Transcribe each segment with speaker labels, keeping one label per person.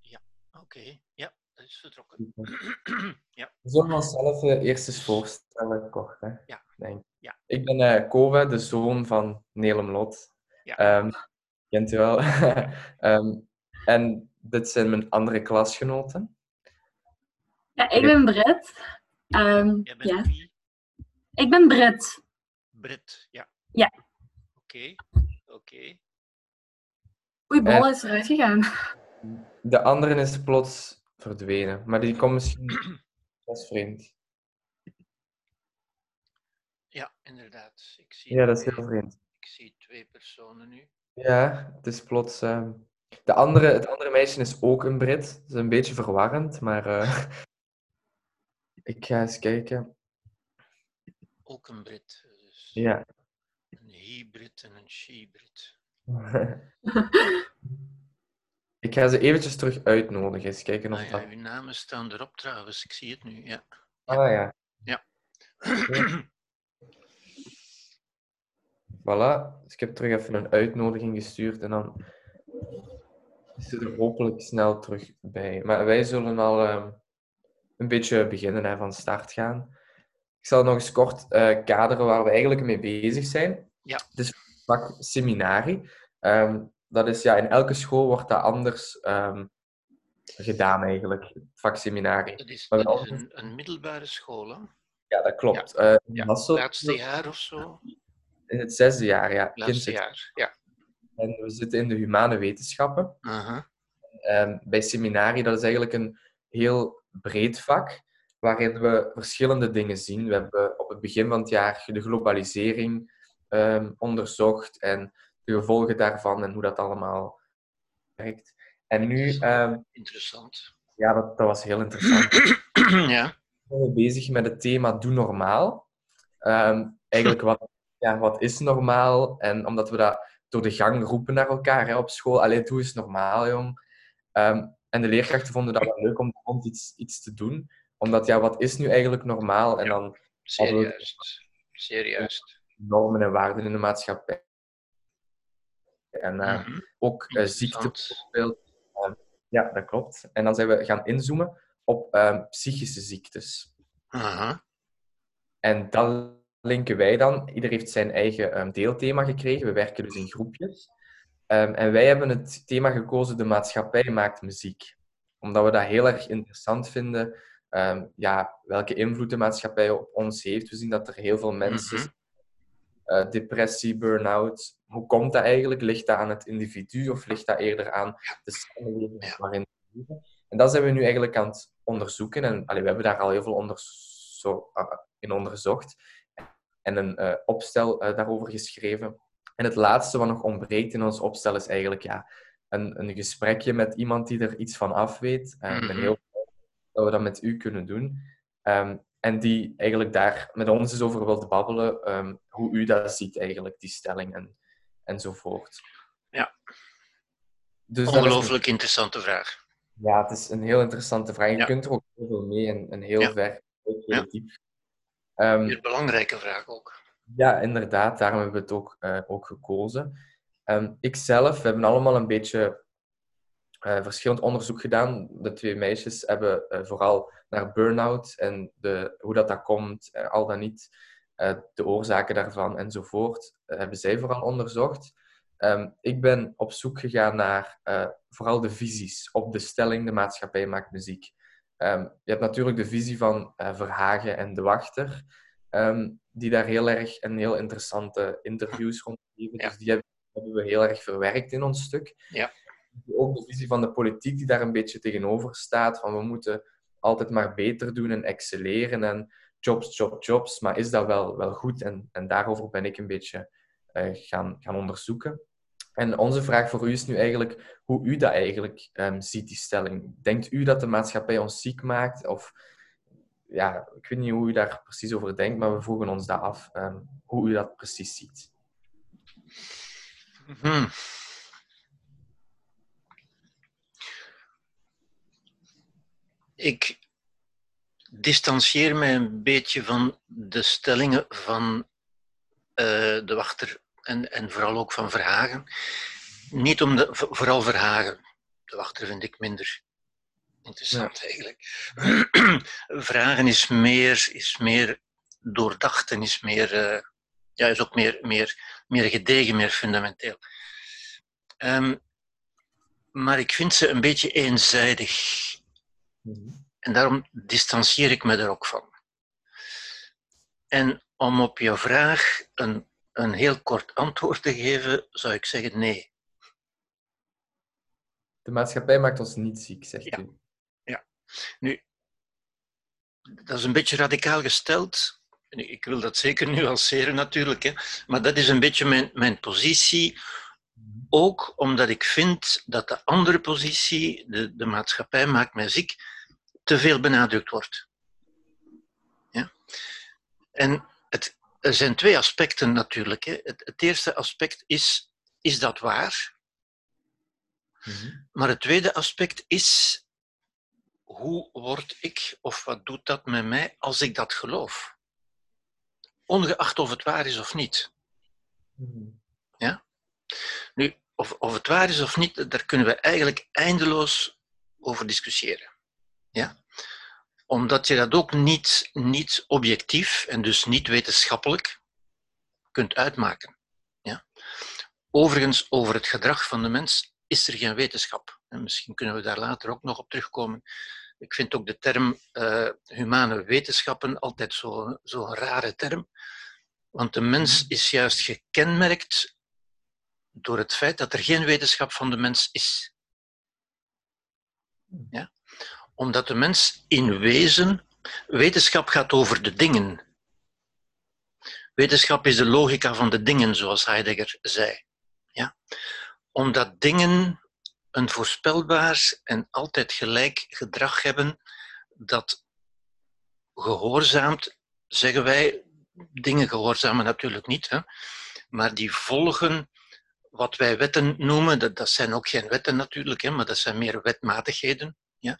Speaker 1: Ja. Oké, ja, dat is vertrokken. ja.
Speaker 2: We zullen onszelf eh, eerst eens voorstellen, kort. Hè?
Speaker 1: Ja.
Speaker 2: Denk.
Speaker 1: Ja.
Speaker 2: Ik ben eh Kove, de zoon van Nelem Lot.
Speaker 1: Ja.
Speaker 2: Ehm, kent u wel. Ehm, en dit zijn mijn andere klasgenoten.
Speaker 3: Ja, ik ben Brit. Ehm,
Speaker 1: Jij bent
Speaker 3: ja.
Speaker 1: wie?
Speaker 3: Ik ben Brit.
Speaker 1: Brit, ja.
Speaker 3: Ja.
Speaker 1: Oké, oké.
Speaker 3: Oei,
Speaker 2: Eh.
Speaker 3: Bol is eruit gegaan.
Speaker 2: De andere is plots verdwenen, maar die komt misschien als vreemd.
Speaker 1: Ja, inderdaad. Ik zie,
Speaker 2: Ja, dat is
Speaker 1: twee,
Speaker 2: heel vreemd.
Speaker 1: ik zie twee personen nu.
Speaker 2: Ja, het is plots. ehm, De andere, het andere meisje is ook een Brit. Dat is een beetje verwarrend, maar eh, ik ga eens kijken.
Speaker 1: Ook een Brit. Dus
Speaker 2: Ja.
Speaker 1: Een he-Brit en een she-Brit.
Speaker 2: Ik ga ze eventjes terug uitnodigen. Eens kijken of
Speaker 1: Ah ja,
Speaker 2: dat.
Speaker 1: uw namen staan erop trouwens. Ik zie het nu, ja.
Speaker 2: Ah ja. Voilà. Dus ik heb terug even een uitnodiging gestuurd en dan is ze er hopelijk snel terug bij. Maar wij zullen al ehm, een beetje beginnen en van start gaan. Ik zal nog eens kort eh, kaderen waar we eigenlijk mee bezig zijn.
Speaker 1: Ja.
Speaker 2: Is het vak seminarie. Ehm, dat is, ja, in elke school wordt dat anders ehm, gedaan eigenlijk, het vak seminarie.
Speaker 1: Dat is, dat is een, een middelbare school, hè?
Speaker 2: Ja, dat klopt. Eh, in
Speaker 1: Ja, laatste jaar of zo.
Speaker 2: In het zesde jaar, ja.
Speaker 1: Laatste jaar, ja.
Speaker 2: En we zitten in de humane wetenschappen. Ehm, bij seminarie, dat is eigenlijk een heel breed vak, waarin we verschillende dingen zien. We hebben op het begin van het jaar de globalisering ehm, onderzocht en de gevolgen daarvan en hoe dat allemaal werkt. En nu, ehm,
Speaker 1: Interessant.
Speaker 2: ja, dat, dat was heel interessant.
Speaker 1: ja.
Speaker 2: zijn we bezig met het thema Doe Normaal. Ehm, eigenlijk, wat, ja, wat is normaal? En omdat we dat door de gang roepen naar elkaar hè, op school. Allee, doe eens normaal, jong. Ehm, en de leerkrachten vonden dat wel leuk om rond iets, iets te doen. Omdat, ja, wat is nu eigenlijk normaal? En dan.
Speaker 1: Zeer juist.
Speaker 2: normen en waarden in de maatschappij. En eh,
Speaker 1: Mhm.
Speaker 2: ook eh, ziekte bijvoorbeeld. Ehm, ja, dat klopt. En dan zijn we gaan inzoomen op ehm, psychische ziektes.
Speaker 1: Aha.
Speaker 2: En dat linken wij dan. Ieder heeft zijn eigen ehm, deelthema gekregen. We werken dus in groepjes. En wij hebben het thema gekozen: de maatschappij maakt muziek. Omdat we dat heel erg interessant vinden. Ja, welke invloed de maatschappij op ons heeft. We zien dat er heel veel mensen
Speaker 1: Mhm.
Speaker 2: Eh, depressie, burn-out. Hoe komt dat eigenlijk? Ligt dat aan het individu of ligt dat eerder aan de samenleving waarin we leven? En dat zijn we nu eigenlijk aan het onderzoeken. En allee, we hebben daar al heel veel onderzo- ah, in onderzocht en een eh, opstel eh, daarover geschreven. En het laatste wat nog ontbreekt in ons opstel is eigenlijk ja, een, een gesprekje met iemand die er iets van af weet. Ik ben
Speaker 1: Mhm.
Speaker 2: heel blij dat we dat met u kunnen doen. Ehm, en die eigenlijk daar met ons eens over wilt babbelen, ehm, hoe u dat ziet eigenlijk, die stelling en, enzovoort.
Speaker 1: Ja.
Speaker 2: Dus een-
Speaker 1: Ongelooflijk interessante vraag.
Speaker 2: ja, het is een heel interessante vraag. Je
Speaker 1: Ja.
Speaker 2: kunt er ook heel veel mee en, en heel
Speaker 1: Ja.
Speaker 2: ver, heel
Speaker 1: Ja.
Speaker 2: diep. Ehm,
Speaker 1: Een belangrijke vraag ook.
Speaker 2: ja, inderdaad, daarom hebben we het ook, eh, ook gekozen. Ehm ik zelf, we hebben allemaal een beetje eh, verschillend onderzoek gedaan. De twee meisjes hebben eh, vooral naar burn-out en de, hoe dat, dat komt, eh, al dan niet, eh, de oorzaken daarvan enzovoort, eh, hebben zij vooral onderzocht. Ehm, ik ben op zoek gegaan naar vooral de visies op de stelling de maatschappij maakt muziek. Ehm, je hebt natuurlijk de visie van Verhagen en De Wachter, ehm, die daar heel erg en heel interessante interviews rond geven.
Speaker 1: Ja.
Speaker 2: Dus die hebben, hebben we heel erg verwerkt in ons stuk.
Speaker 1: Ja.
Speaker 2: Ook de visie van de politiek die daar een beetje tegenover staat, van we moeten altijd maar beter doen en excelleren en jobs, jobs, jobs. Maar is dat wel, wel goed? En, en daarover ben ik een beetje eh, gaan, gaan onderzoeken. En onze vraag voor u is nu eigenlijk hoe u dat eigenlijk ehm, ziet, die stelling. Denkt u dat de maatschappij ons ziek maakt? Of ja, ik weet niet hoe u daar precies over denkt, maar we vroegen ons dat af, ehm, hoe u dat precies ziet.
Speaker 1: Mhm. Ik distancieer mij een beetje van de stellingen van eh, de wachter en, en vooral ook van Verhagen. Niet om de, vo- vooral Verhagen. de wachter vind ik minder interessant eigenlijk. Vragen is meer, is meer doordacht en is, meer, eh, ja, is ook meer, meer, meer gedegen, meer fundamenteel. Ehm, maar ik vind ze een beetje eenzijdig.
Speaker 2: Mhm.
Speaker 1: En daarom distancieer ik me er ook van. En om op je vraag een, een heel kort antwoord te geven, zou ik zeggen nee.
Speaker 2: De maatschappij maakt ons niet ziek, zegt
Speaker 1: Ja.
Speaker 2: u.
Speaker 1: Nu, dat is een beetje radicaal gesteld. Ik wil dat zeker nuanceren natuurlijk, hè. maar dat is een beetje mijn, mijn positie. Ook omdat ik vind dat de andere positie, de, de maatschappij maakt mij ziek, te veel benadrukt wordt. Ja? En het, er zijn twee aspecten natuurlijk. Hè. Het, het eerste aspect is, is dat waar?
Speaker 2: Mhm.
Speaker 1: Maar het tweede aspect is, hoe word ik of wat doet dat met mij als ik dat geloof? Ongeacht of het waar is of niet.
Speaker 2: Mhm.
Speaker 1: Nu, of, of het waar is of niet, daar kunnen we eigenlijk eindeloos over discussiëren. Ja? Omdat je dat ook niet, niet objectief en dus niet wetenschappelijk kunt uitmaken. Ja? Overigens, over het gedrag van de mens is er geen wetenschap. En misschien kunnen we daar later ook nog op terugkomen. Ik vind ook de term eh, humane wetenschappen altijd zo'n zo rare term. Want de mens is juist gekenmerkt door het feit dat er geen wetenschap van de mens is. Ja? Omdat de mens in wezen, wetenschap gaat over de dingen. Wetenschap is de logica van de dingen, zoals Heidegger zei. Ja? Omdat dingen een voorspelbaar en altijd gelijk gedrag hebben dat gehoorzaamt, zeggen wij, dingen gehoorzamen natuurlijk niet, hè? maar die volgen wat wij wetten noemen, dat, dat zijn ook geen wetten natuurlijk, hè, maar dat zijn meer wetmatigheden. Ja?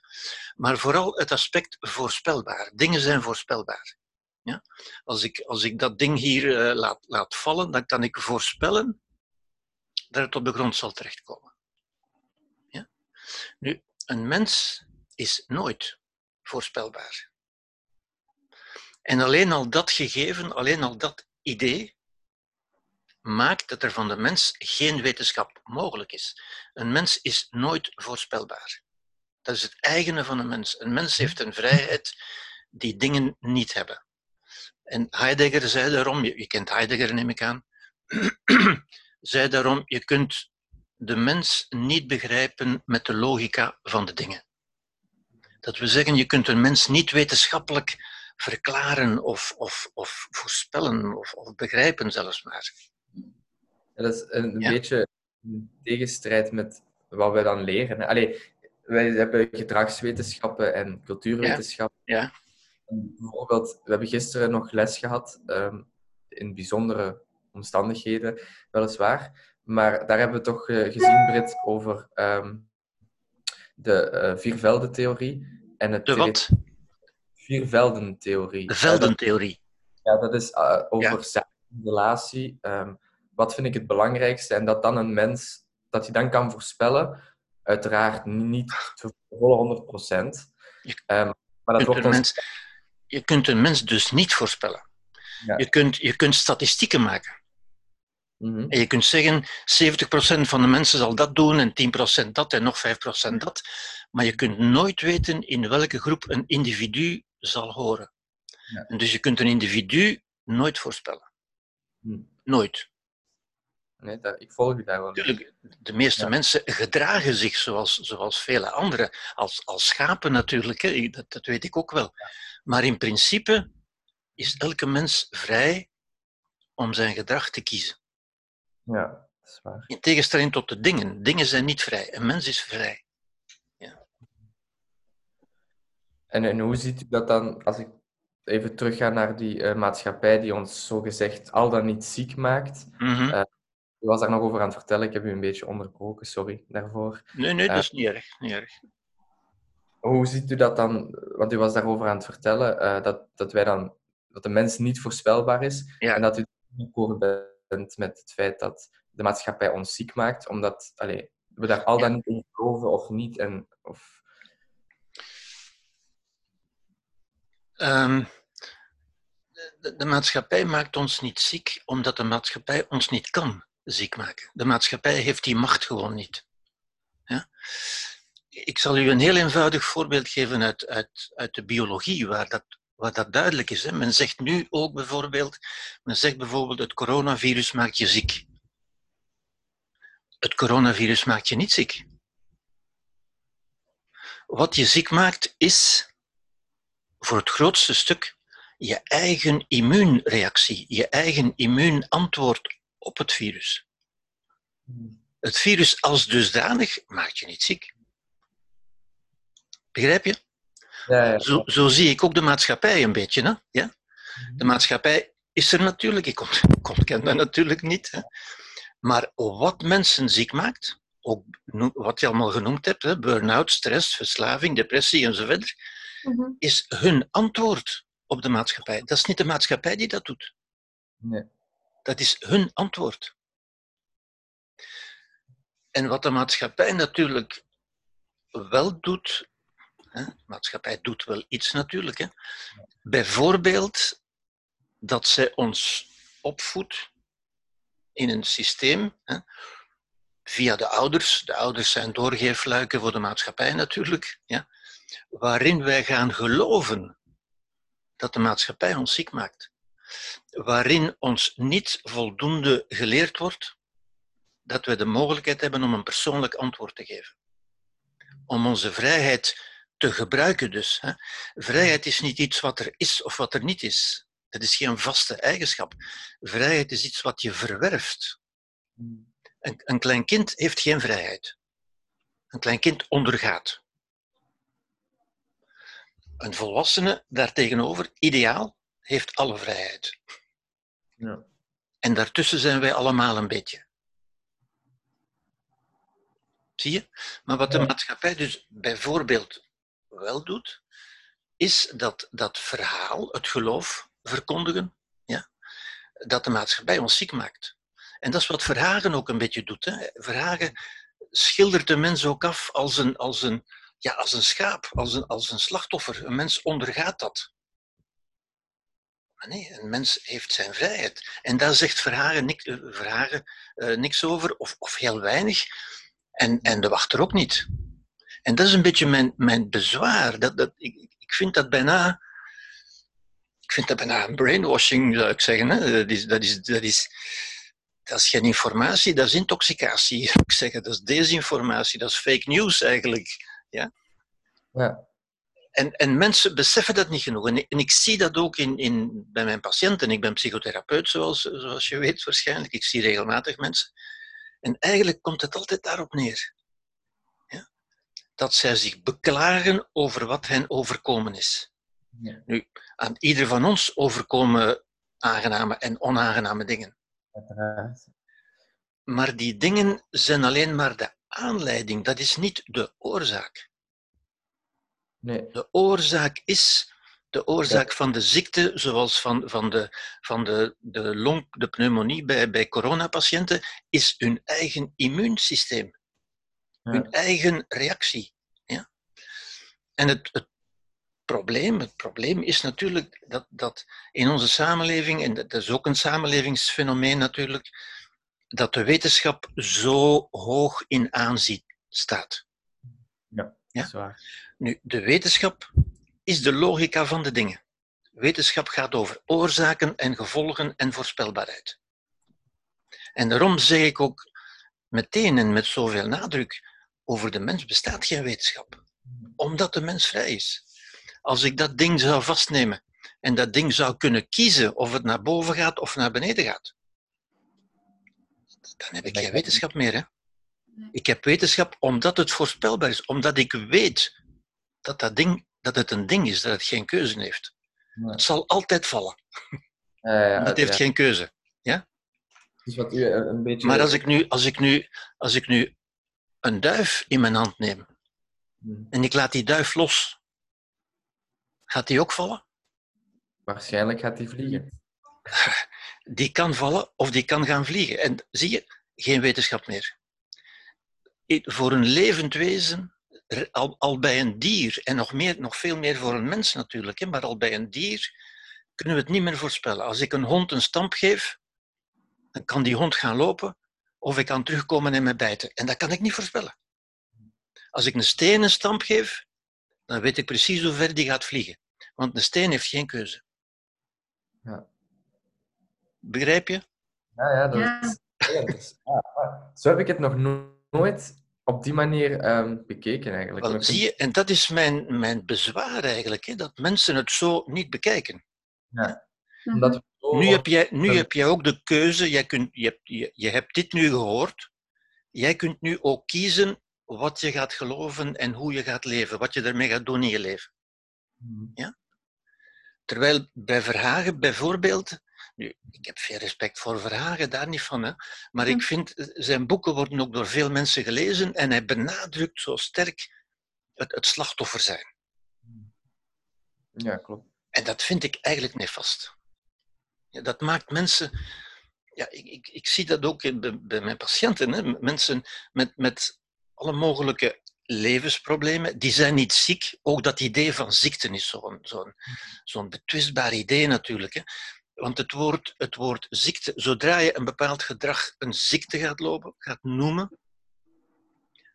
Speaker 1: Maar vooral het aspect voorspelbaar. Dingen zijn voorspelbaar. Ja? Als, ik, als ik dat ding hier eh, laat, laat vallen, dan kan ik voorspellen dat het op de grond zal terechtkomen. Ja? Nu, een mens is nooit voorspelbaar. En alleen al dat gegeven, alleen al dat idee, maakt dat er van de mens geen wetenschap mogelijk is. Een mens is nooit voorspelbaar. Dat is het eigene van een mens. Een mens heeft een vrijheid die dingen niet hebben. En Heidegger zei daarom, je, je kent Heidegger neem ik aan, zei daarom, je kunt de mens niet begrijpen met de logica van de dingen. Dat wil zeggen, je kunt een mens niet wetenschappelijk verklaren of, of, of voorspellen of, of begrijpen zelfs maar.
Speaker 2: Ja, dat is een
Speaker 1: Ja.
Speaker 2: beetje in tegenstrijd met wat wij dan leren. Allee, wij hebben gedragswetenschappen en cultuurwetenschappen.
Speaker 1: Ja.
Speaker 2: En Bijvoorbeeld, we hebben gisteren nog les gehad, ehm, in bijzondere omstandigheden, weliswaar. Maar daar hebben we toch eh, gezien, Brit, over ehm, de eh, vierveldentheorie. En het
Speaker 1: De wat?
Speaker 2: Vierveldentheorie.
Speaker 1: De veldentheorie.
Speaker 2: ja, dat is eh, over
Speaker 1: Ja.
Speaker 2: relatie. ehm, wat vind ik het belangrijkste? En dat dan een mens, dat hij dan kan voorspellen, uiteraard niet voor de volle 100 procent.
Speaker 1: Je
Speaker 2: maar dat
Speaker 1: kunt
Speaker 2: wordt
Speaker 1: een mens, je kunt een mens dus niet voorspellen.
Speaker 2: Ja.
Speaker 1: Je, kunt, je kunt statistieken maken.
Speaker 2: Mhm.
Speaker 1: En je kunt zeggen, 70% van de mensen zal dat doen en 10% dat en nog 5% dat. Maar je kunt nooit weten in welke groep een individu zal horen.
Speaker 2: Ja.
Speaker 1: En dus je kunt een individu nooit voorspellen.
Speaker 2: Hm.
Speaker 1: Nooit.
Speaker 2: Nee, dat, ik volg daar wel.
Speaker 1: Natuurlijk, de meeste
Speaker 2: Ja.
Speaker 1: mensen gedragen zich zoals, zoals vele anderen, als, als schapen natuurlijk, hè. Dat, dat weet ik ook wel. Maar in principe is elke mens vrij om zijn gedrag te kiezen.
Speaker 2: Ja, dat is waar.
Speaker 1: In tegenstelling tot de dingen. Dingen zijn niet vrij. Een mens is vrij.
Speaker 2: En, en hoe ziet u dat dan, als ik even terugga naar die eh, maatschappij die ons zogezegd al dan niet ziek maakt?
Speaker 1: Mhm.
Speaker 2: Eh, U was daar nog over aan het vertellen, ik heb u een beetje onderbroken, sorry daarvoor.
Speaker 1: Nee, nee, dat is niet erg. Niet erg.
Speaker 2: Hoe ziet u dat dan, want u was daarover aan het vertellen, eh, dat, dat wij dan, dat de mens niet voorspelbaar is
Speaker 1: Ja.
Speaker 2: en dat u akkoord bent met het feit dat de maatschappij ons ziek maakt, omdat allee, we daar al dan niet in geloven of niet. En, of...
Speaker 1: Ehm, de, de maatschappij maakt ons niet ziek omdat de maatschappij ons niet kan ziek maken. De maatschappij heeft die macht gewoon niet. Ja? Ik zal u een heel eenvoudig voorbeeld geven uit, uit, uit de biologie, waar dat, waar dat duidelijk is. Hè. Men zegt nu ook bijvoorbeeld, men zegt bijvoorbeeld het coronavirus maakt je ziek. Het coronavirus maakt je niet ziek. Wat je ziek maakt is voor het grootste stuk je eigen immuunreactie, je eigen immuunantwoord op het virus. Het virus als dusdanig maakt je niet ziek. Begrijp je?
Speaker 2: Ja, ja.
Speaker 1: Zo, zo zie ik ook de maatschappij een beetje. Hè? Ja? De maatschappij is er natuurlijk, ik ont- ik ontken dat natuurlijk niet. Hè? Maar wat mensen ziek maakt, ook wat je allemaal genoemd hebt, hè, burn-out, stress, verslaving, depressie enzovoort,
Speaker 3: Mhm.
Speaker 1: is hun antwoord op de maatschappij. Dat is niet de maatschappij die dat doet.
Speaker 2: Nee.
Speaker 1: Dat is hun antwoord. En wat de maatschappij natuurlijk wel doet, hè, de maatschappij doet wel iets natuurlijk, hè, bijvoorbeeld dat zij ons opvoedt in een systeem, hè, via de ouders, de ouders zijn doorgeefluiken voor de maatschappij natuurlijk, ja, waarin wij gaan geloven dat de maatschappij ons ziek maakt waarin ons niet voldoende geleerd wordt dat we de mogelijkheid hebben om een persoonlijk antwoord te geven. Om onze vrijheid te gebruiken dus. Hè. Vrijheid is niet iets wat er is of wat er niet is. Dat is geen vaste eigenschap. Vrijheid is iets wat je verwerft. Een, een klein kind heeft geen vrijheid. Een klein kind ondergaat. Een volwassene daartegenover, ideaal, heeft alle vrijheid.
Speaker 2: Ja.
Speaker 1: En daartussen zijn wij allemaal een beetje. Zie je? Maar wat de
Speaker 2: Ja.
Speaker 1: maatschappij dus bijvoorbeeld wel doet, is dat dat verhaal, het geloof, verkondigen, ja, dat de maatschappij ons ziek maakt. En dat is wat Verhagen ook een beetje doet. Hè. Verhagen schildert de mens ook af als een, als een, ja, als een schaap, als een, als een slachtoffer. Een mens ondergaat dat. Nee, een mens heeft zijn vrijheid. En daar zegt Verhagen, niks, eh, eh, niks over, of, of heel weinig. En, en de wachter ook niet. En dat is een beetje mijn, mijn bezwaar. Dat, dat, ik, ik vind dat bijna. Ik vind dat bijna een brainwashing, zou ik zeggen. Hè? Dat, is, dat, is, dat, is, geen informatie, dat is intoxicatie. zou Ik zeggen. Dat is desinformatie, dat is fake news eigenlijk.
Speaker 2: Ja.
Speaker 1: En, en mensen beseffen dat niet genoeg. En ik, en ik zie dat ook in, in, bij mijn patiënten. Ik ben psychotherapeut, zoals, zoals je weet waarschijnlijk. Ik zie regelmatig mensen. En eigenlijk komt het altijd daarop neer. Ja? Dat zij zich beklagen over wat hen overkomen is.
Speaker 2: Ja.
Speaker 1: Nu, aan ieder van ons overkomen aangename en onaangename dingen.
Speaker 2: Uiteraard.
Speaker 1: Maar die dingen zijn alleen maar de aanleiding, dat is niet de oorzaak.
Speaker 2: Nee.
Speaker 1: De oorzaak is de oorzaak van de ziekte, zoals van, van, de, van de, de long, de pneumonie bij, bij coronapatiënten, is hun eigen immuunsysteem, hun eigen reactie. Ja? En het, het, probleem, het probleem is natuurlijk dat, dat in onze samenleving, en dat is ook een samenlevingsfenomeen natuurlijk, dat de wetenschap zo hoog in aanzien staat. Ja.
Speaker 2: Waar.
Speaker 1: Nu, de wetenschap is de logica van de dingen. Wetenschap gaat over oorzaken en gevolgen en voorspelbaarheid. En daarom zeg ik ook meteen en met zoveel nadruk: over de mens bestaat geen wetenschap, omdat de mens vrij is. Als ik dat ding zou vastnemen en dat ding zou kunnen kiezen of het naar boven gaat of naar beneden gaat, dan heb ik geen wetenschap meer. Hè? Ik heb wetenschap omdat het voorspelbaar is, omdat ik weet dat, dat, ding, dat het een ding is, dat het geen keuze heeft.
Speaker 2: Ja.
Speaker 1: Het zal altijd vallen.
Speaker 2: Ja, ja,
Speaker 1: Dat heeft
Speaker 2: ja.
Speaker 1: geen keuze.
Speaker 2: Dus wat u een beetje...
Speaker 1: Maar als ik, nu, als, ik nu, als ik nu een duif in mijn hand neem
Speaker 2: Hm.
Speaker 1: en ik laat die duif los, gaat die ook vallen?
Speaker 2: Waarschijnlijk gaat hij vliegen.
Speaker 1: Die kan vallen of die kan gaan vliegen. En zie je, geen wetenschap meer. Voor een levend wezen, al, al bij een dier, en nog, meer, nog veel meer voor een mens natuurlijk, hè, maar al bij een dier kunnen we het niet meer voorspellen. Als ik een hond een stamp geef, dan kan die hond gaan lopen of ik kan terugkomen en me bijten. En dat kan ik niet voorspellen. Als ik een steen een stamp geef, dan weet ik precies hoe ver die gaat vliegen. Want een steen heeft geen keuze.
Speaker 2: Ja.
Speaker 1: Begrijp je?
Speaker 2: Ja, ja, dat
Speaker 3: Ja.
Speaker 2: is. Ja, maar Zo heb ik het nog no- nooit op die manier ehm, bekeken eigenlijk.
Speaker 1: Wel, zie je, en dat is mijn, mijn bezwaar eigenlijk, hè, dat mensen het zo niet bekijken.
Speaker 2: zo-
Speaker 1: Nu heb jij, nu heb jij ook de keuze, jij kunt, je, hebt, je, je hebt dit nu gehoord, jij kunt nu ook kiezen wat je gaat geloven en hoe je gaat leven, wat je ermee gaat doen in je leven.
Speaker 2: Mhm.
Speaker 1: Terwijl bij Verhagen bijvoorbeeld, nu, ik heb veel respect voor Verhagen, daar niet van, hè, maar ik
Speaker 3: Hm.
Speaker 1: vind eh, zijn boeken worden ook door veel mensen gelezen en hij benadrukt zo sterk het, het slachtoffer zijn.
Speaker 2: Ja, klopt.
Speaker 1: En dat vind ik eigenlijk nefast. Ja, dat maakt mensen. Ja, ik, ik, ik zie dat ook in- bij, bij mijn patiënten. Hè. Mensen met, met alle mogelijke levensproblemen, die zijn niet ziek. Ook dat idee van ziekte is zo'n zo'n zo'n betwistbaar idee natuurlijk. Hè. Want het woord, het woord ziekte, zodra je een bepaald gedrag een ziekte gaat lopen, gaat noemen,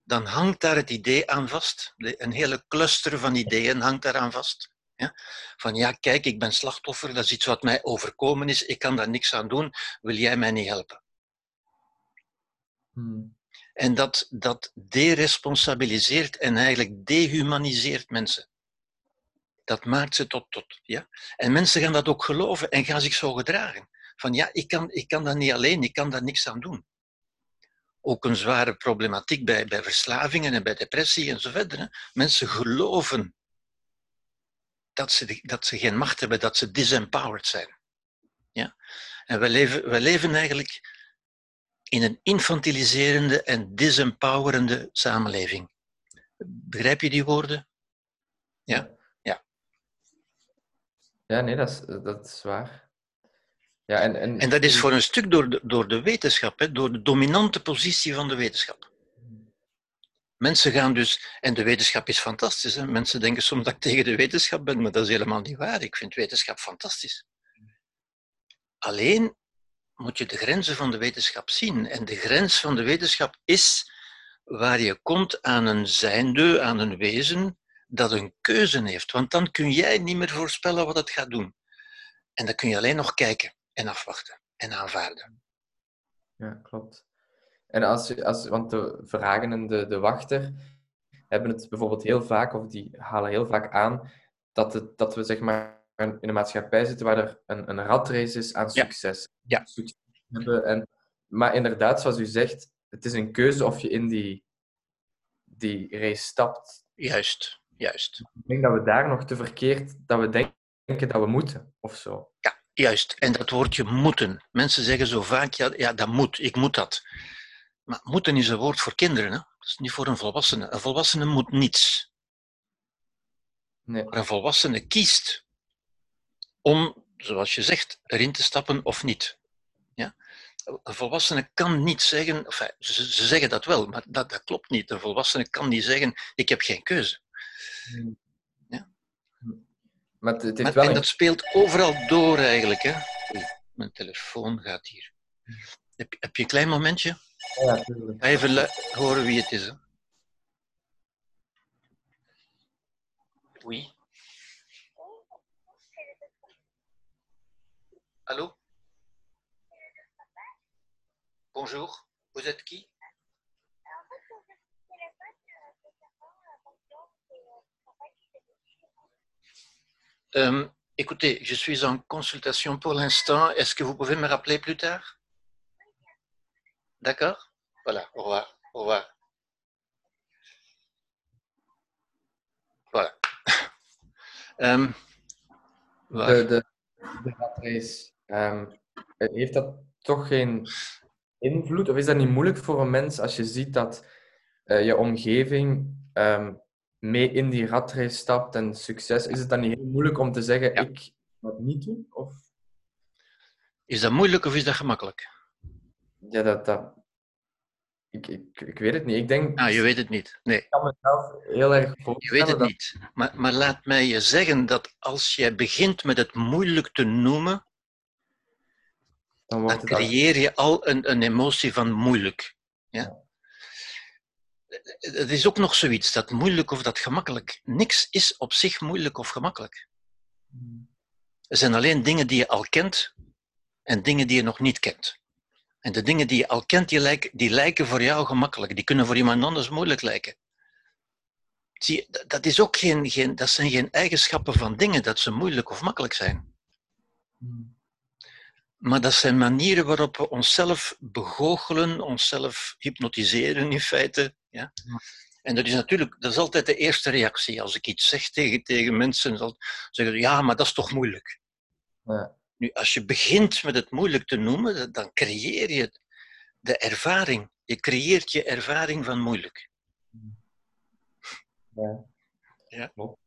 Speaker 1: dan hangt daar het idee aan vast. Een hele cluster van ideeën hangt daaraan vast. Ja? Van ja, kijk, ik ben slachtoffer, dat is iets wat mij overkomen is, ik kan daar niks aan doen, wil jij mij niet helpen?
Speaker 2: Mhm.
Speaker 1: En dat, dat deresponsabiliseert en eigenlijk dehumaniseert mensen. Dat maakt ze tot, tot ja. En mensen gaan dat ook geloven en gaan zich zo gedragen. Van ja, ik kan, ik kan dat niet alleen, ik kan daar niks aan doen. Ook een zware problematiek bij, bij verslavingen en bij depressie en zo verder. Hè. Mensen geloven dat ze, dat ze geen macht hebben, dat ze disempowered zijn. Ja? En we leven, we leven eigenlijk in een infantiliserende en disempowerende samenleving. Begrijp je die woorden? Ja? Ja.
Speaker 2: Nee, dat is, dat is waar. Ja, en, en,
Speaker 1: En dat is voor een stuk door de, door de wetenschap, hè, door de dominante positie van de wetenschap. Mensen gaan dus, en de wetenschap is fantastisch. Hè? Mensen denken soms dat ik tegen de wetenschap ben, maar dat is helemaal niet waar. Ik vind wetenschap fantastisch. Alleen moet je de grenzen van de wetenschap zien. En de grens van de wetenschap is waar je komt aan een zijnde, aan een wezen dat een keuze heeft. Want dan kun jij niet meer voorspellen wat het gaat doen. En dan kun je alleen nog kijken en afwachten en aanvaarden.
Speaker 2: Ja, klopt. En als je, als, want de vragen en de, de wachter hebben het bijvoorbeeld heel vaak, of die halen heel vaak aan, dat, het, dat we zeg maar in een maatschappij zitten waar er een, een ratrace is aan
Speaker 1: Ja.
Speaker 2: succes.
Speaker 1: Ja.
Speaker 2: Succes hebben en, maar inderdaad, zoals u zegt, het is een keuze of je in die, die race stapt.
Speaker 1: Juist, juist.
Speaker 2: Ik denk dat we daar nog te verkeerd, dat we denken dat we moeten, of zo.
Speaker 1: Ja, juist. En dat woordje moeten. Mensen zeggen zo vaak, ja, ja, dat moet, ik moet dat. Maar moeten is een woord voor kinderen, hè? dat is niet voor een volwassene. Een volwassene moet niets.
Speaker 2: Nee.
Speaker 1: Maar een volwassene kiest om, zoals je zegt, erin te stappen of niet. Ja? Een volwassene kan niet zeggen, enfin, ze, ze zeggen dat wel, maar dat, dat klopt niet. Een volwassene kan niet zeggen, ik heb geen keuze. Ja.
Speaker 2: Maar het, het heeft
Speaker 1: Maar,
Speaker 2: wel
Speaker 1: en
Speaker 2: een
Speaker 1: dat speelt overal door eigenlijk. Hè? Oei, mijn telefoon gaat hier. Heb, heb je een klein momentje?
Speaker 2: Ja,
Speaker 1: even horen wie het is. Hè? Oui. Allô Bonjour, vous êtes qui Euh, écoutez, je suis en consultation pour l'instant. Est-ce que vous pouvez me rappeler plus tard? D'accord? Voilà, au revoir. Au revoir. Voilà. Waar?
Speaker 2: De, de, de ehm, heeft dat toch geen invloed? Of is dat niet moeilijk voor een mens als je ziet dat eh, je omgeving ehm, mee in die ratrace stapt en succes? Is het dan niet heel moeilijk om te zeggen,
Speaker 1: Ja.
Speaker 2: ik dat niet doen? Of,
Speaker 1: Is dat moeilijk of is dat gemakkelijk?
Speaker 2: ja, dat, dat, Ik, ik, ik weet het niet. Ik denk,
Speaker 1: Ah, je weet het niet. Nee,
Speaker 2: ik kan mezelf heel erg
Speaker 1: je weet het
Speaker 2: dat...
Speaker 1: niet. Maar, maar laat mij je zeggen dat als jij begint met het moeilijk te noemen,
Speaker 2: Dan
Speaker 1: dan creëer je al een, een emotie van moeilijk. Ja? Het is ook nog zoiets, dat moeilijk of dat gemakkelijk. Niks is op zich moeilijk of gemakkelijk. Er zijn alleen dingen die je al kent en dingen die je nog niet kent. En de dingen die je al kent, die lijken, die lijken voor jou gemakkelijk. Die kunnen voor iemand anders moeilijk lijken. Zie, dat- is ook geen, geen, dat zijn geen eigenschappen van dingen dat ze moeilijk of makkelijk zijn. Maar dat zijn manieren waarop we onszelf begoochelen, onszelf hypnotiseren in feite. Ja? En dat is natuurlijk, dat is altijd de eerste reactie. Als ik iets zeg tegen, tegen mensen, dan zeggen ze, ja, maar dat is toch moeilijk.
Speaker 2: Ja.
Speaker 1: Nu, als je begint met het moeilijk te noemen, dan- creëer je de ervaring. Je creëert je ervaring van moeilijk.
Speaker 2: Ja.
Speaker 1: Ja.
Speaker 2: Klopt.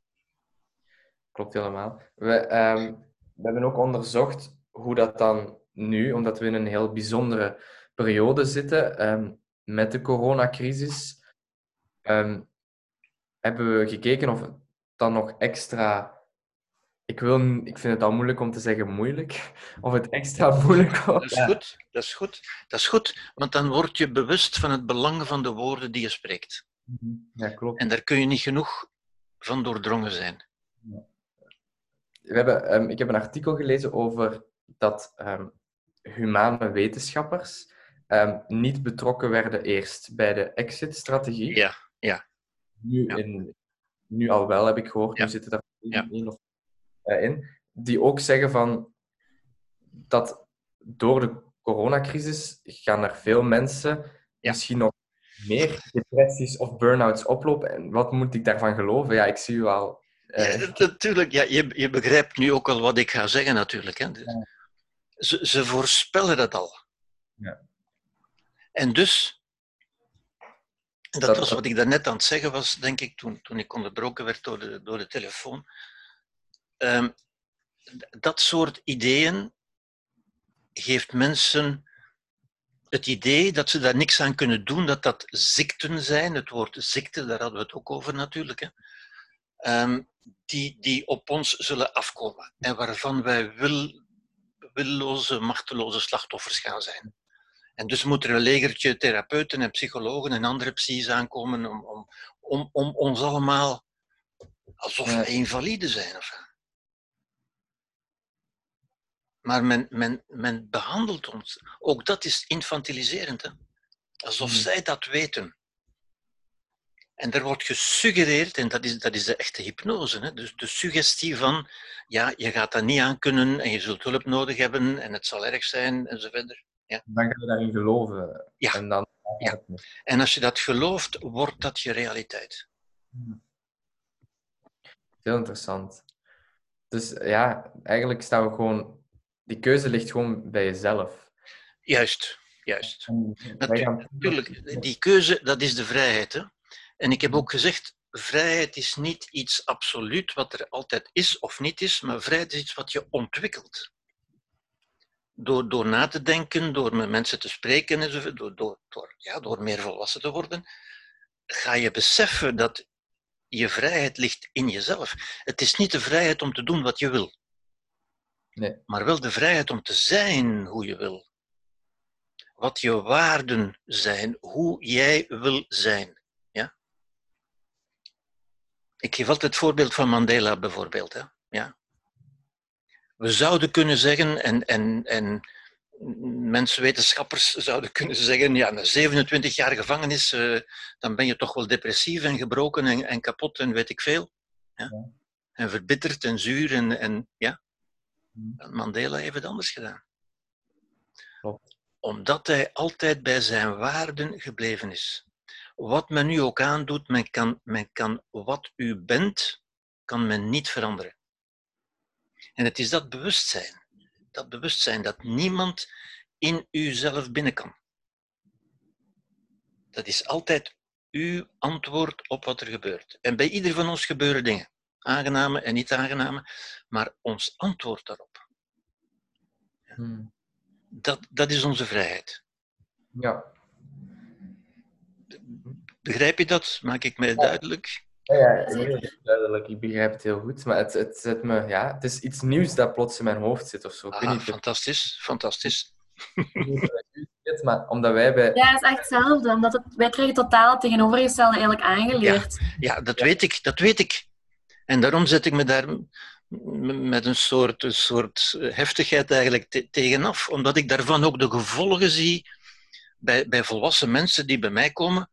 Speaker 2: Klopt helemaal. We, ehm, we hebben ook onderzocht hoe dat dan nu, omdat we in een heel bijzondere periode zitten ehm, met de coronacrisis, ehm, hebben we gekeken of het dan nog extra. Ik, wil, ik vind het al moeilijk om te zeggen moeilijk. Of het extra moeilijk
Speaker 1: Dat
Speaker 2: wordt.
Speaker 1: is goed, dat is goed. Dat is goed, want dan word je bewust van het belang van de woorden die je spreekt.
Speaker 2: Ja, klopt.
Speaker 1: En daar kun je niet genoeg van doordrongen zijn.
Speaker 2: We hebben, ehm, ik heb een artikel gelezen over dat ehm, humane wetenschappers ehm, niet betrokken werden eerst bij de exit-strategie.
Speaker 1: Ja,
Speaker 2: Nu,
Speaker 1: ja.
Speaker 2: in, nu al wel, heb ik gehoord.
Speaker 1: Ja.
Speaker 2: Nu zitten daar
Speaker 1: Ja.
Speaker 2: één of in. Die ook zeggen van dat door de coronacrisis gaan er veel mensen misschien nog meer depressies of burn-outs oplopen. En wat moet ik daarvan geloven? Ja, ik zie u al. eh,
Speaker 1: Ja, natuurlijk, ja, je, je begrijpt nu ook al wat ik ga zeggen, natuurlijk. Hè.
Speaker 2: Ja.
Speaker 1: Ze, ze voorspellen dat al.
Speaker 2: Ja.
Speaker 1: En dus, en dat,
Speaker 2: Dat-
Speaker 1: was wat ik daarnet aan het zeggen was, denk ik, toen, toen ik onderbroken werd door de, door de telefoon. Ehm, dat soort ideeën geeft mensen het idee dat ze daar niks aan kunnen doen, dat dat ziekten zijn. Het woord ziekte, daar hadden we het ook over natuurlijk. Hè. Ehm, die, die op ons zullen afkomen en waarvan wij wil, willoze, machteloze slachtoffers gaan zijn. En dus moet er een legertje therapeuten en psychologen en andere psy's aankomen om, om, om, om ons allemaal alsof wij invalide zijn. Of, maar men, men, men behandelt ons. Ook dat is infantiliserend. Hè? Alsof
Speaker 2: Hmm.
Speaker 1: zij dat weten. En er wordt gesuggereerd, en dat is, dat is de echte hypnose, hè? dus de suggestie van, ja, je gaat dat niet aan kunnen en je zult hulp nodig hebben en het zal erg zijn enzovoort.
Speaker 2: Dan ga je daarin geloven.
Speaker 1: Ja.
Speaker 2: En dan
Speaker 1: Ja. En als je dat gelooft, wordt dat je realiteit.
Speaker 2: Heel interessant. Dus ja, eigenlijk staan we gewoon... Die keuze ligt gewoon bij jezelf.
Speaker 1: Juist, juist.
Speaker 2: Gaan-
Speaker 1: Natuurlijk, die keuze, dat is de vrijheid. Hè? En ik heb ook gezegd, vrijheid is niet iets absoluut wat er altijd is of niet is, maar vrijheid is iets wat je ontwikkelt. Door, door na te denken, door met mensen te spreken, enzovoort, door, door, door, ja, door meer volwassen te worden, ga je beseffen dat je vrijheid ligt in jezelf. Het is niet de vrijheid om te doen wat je wil,
Speaker 2: Nee.
Speaker 1: maar wel de vrijheid om te zijn hoe je wil. Wat je waarden zijn, hoe jij wil zijn. Ik geef altijd het voorbeeld van Mandela bijvoorbeeld. Hè? Ja? We zouden kunnen zeggen, en, en, en mensen, wetenschappers zouden kunnen zeggen, ja, na 27 jaar gevangenis, eh, dan ben je toch wel depressief en gebroken en, en kapot en weet ik veel. Ja?
Speaker 2: Ja.
Speaker 1: En verbitterd en zuur en, en ja.
Speaker 2: Hmm.
Speaker 1: Mandela heeft het anders gedaan.
Speaker 2: Klopt.
Speaker 1: Omdat hij altijd bij zijn waarden gebleven is. Wat men nu ook aandoet, men kan, men kan wat u bent, kan men niet veranderen. En het is dat bewustzijn, dat bewustzijn dat niemand in uzelf binnen kan. Dat is altijd uw antwoord op wat er gebeurt. En bij ieder van ons gebeuren dingen, aangename en niet aangename, maar ons antwoord daarop,
Speaker 2: Hmm.
Speaker 1: dat, dat is onze vrijheid.
Speaker 2: Ja.
Speaker 1: Begrijp je dat? Maak ik mij duidelijk?
Speaker 2: Ja, ja het duidelijk. Ik begrijp het heel goed. Maar het, het, zet me, ja, het is iets nieuws dat plots in mijn hoofd zit of zo. Ik weet
Speaker 1: Ah,
Speaker 2: niet,
Speaker 1: fantastisch, fantastisch.
Speaker 2: maar omdat wij bij...
Speaker 3: Ja, het is echt hetzelfde. Omdat het, wij krijgen totaal het tegenovergestelde eigenlijk aangeleerd.
Speaker 1: Ja, dat weet ik, dat weet ik. En daarom zet ik me daar met een soort, een soort heftigheid eigenlijk te- tegenaf. Omdat ik daarvan ook de gevolgen zie bij, bij volwassen mensen die bij mij komen.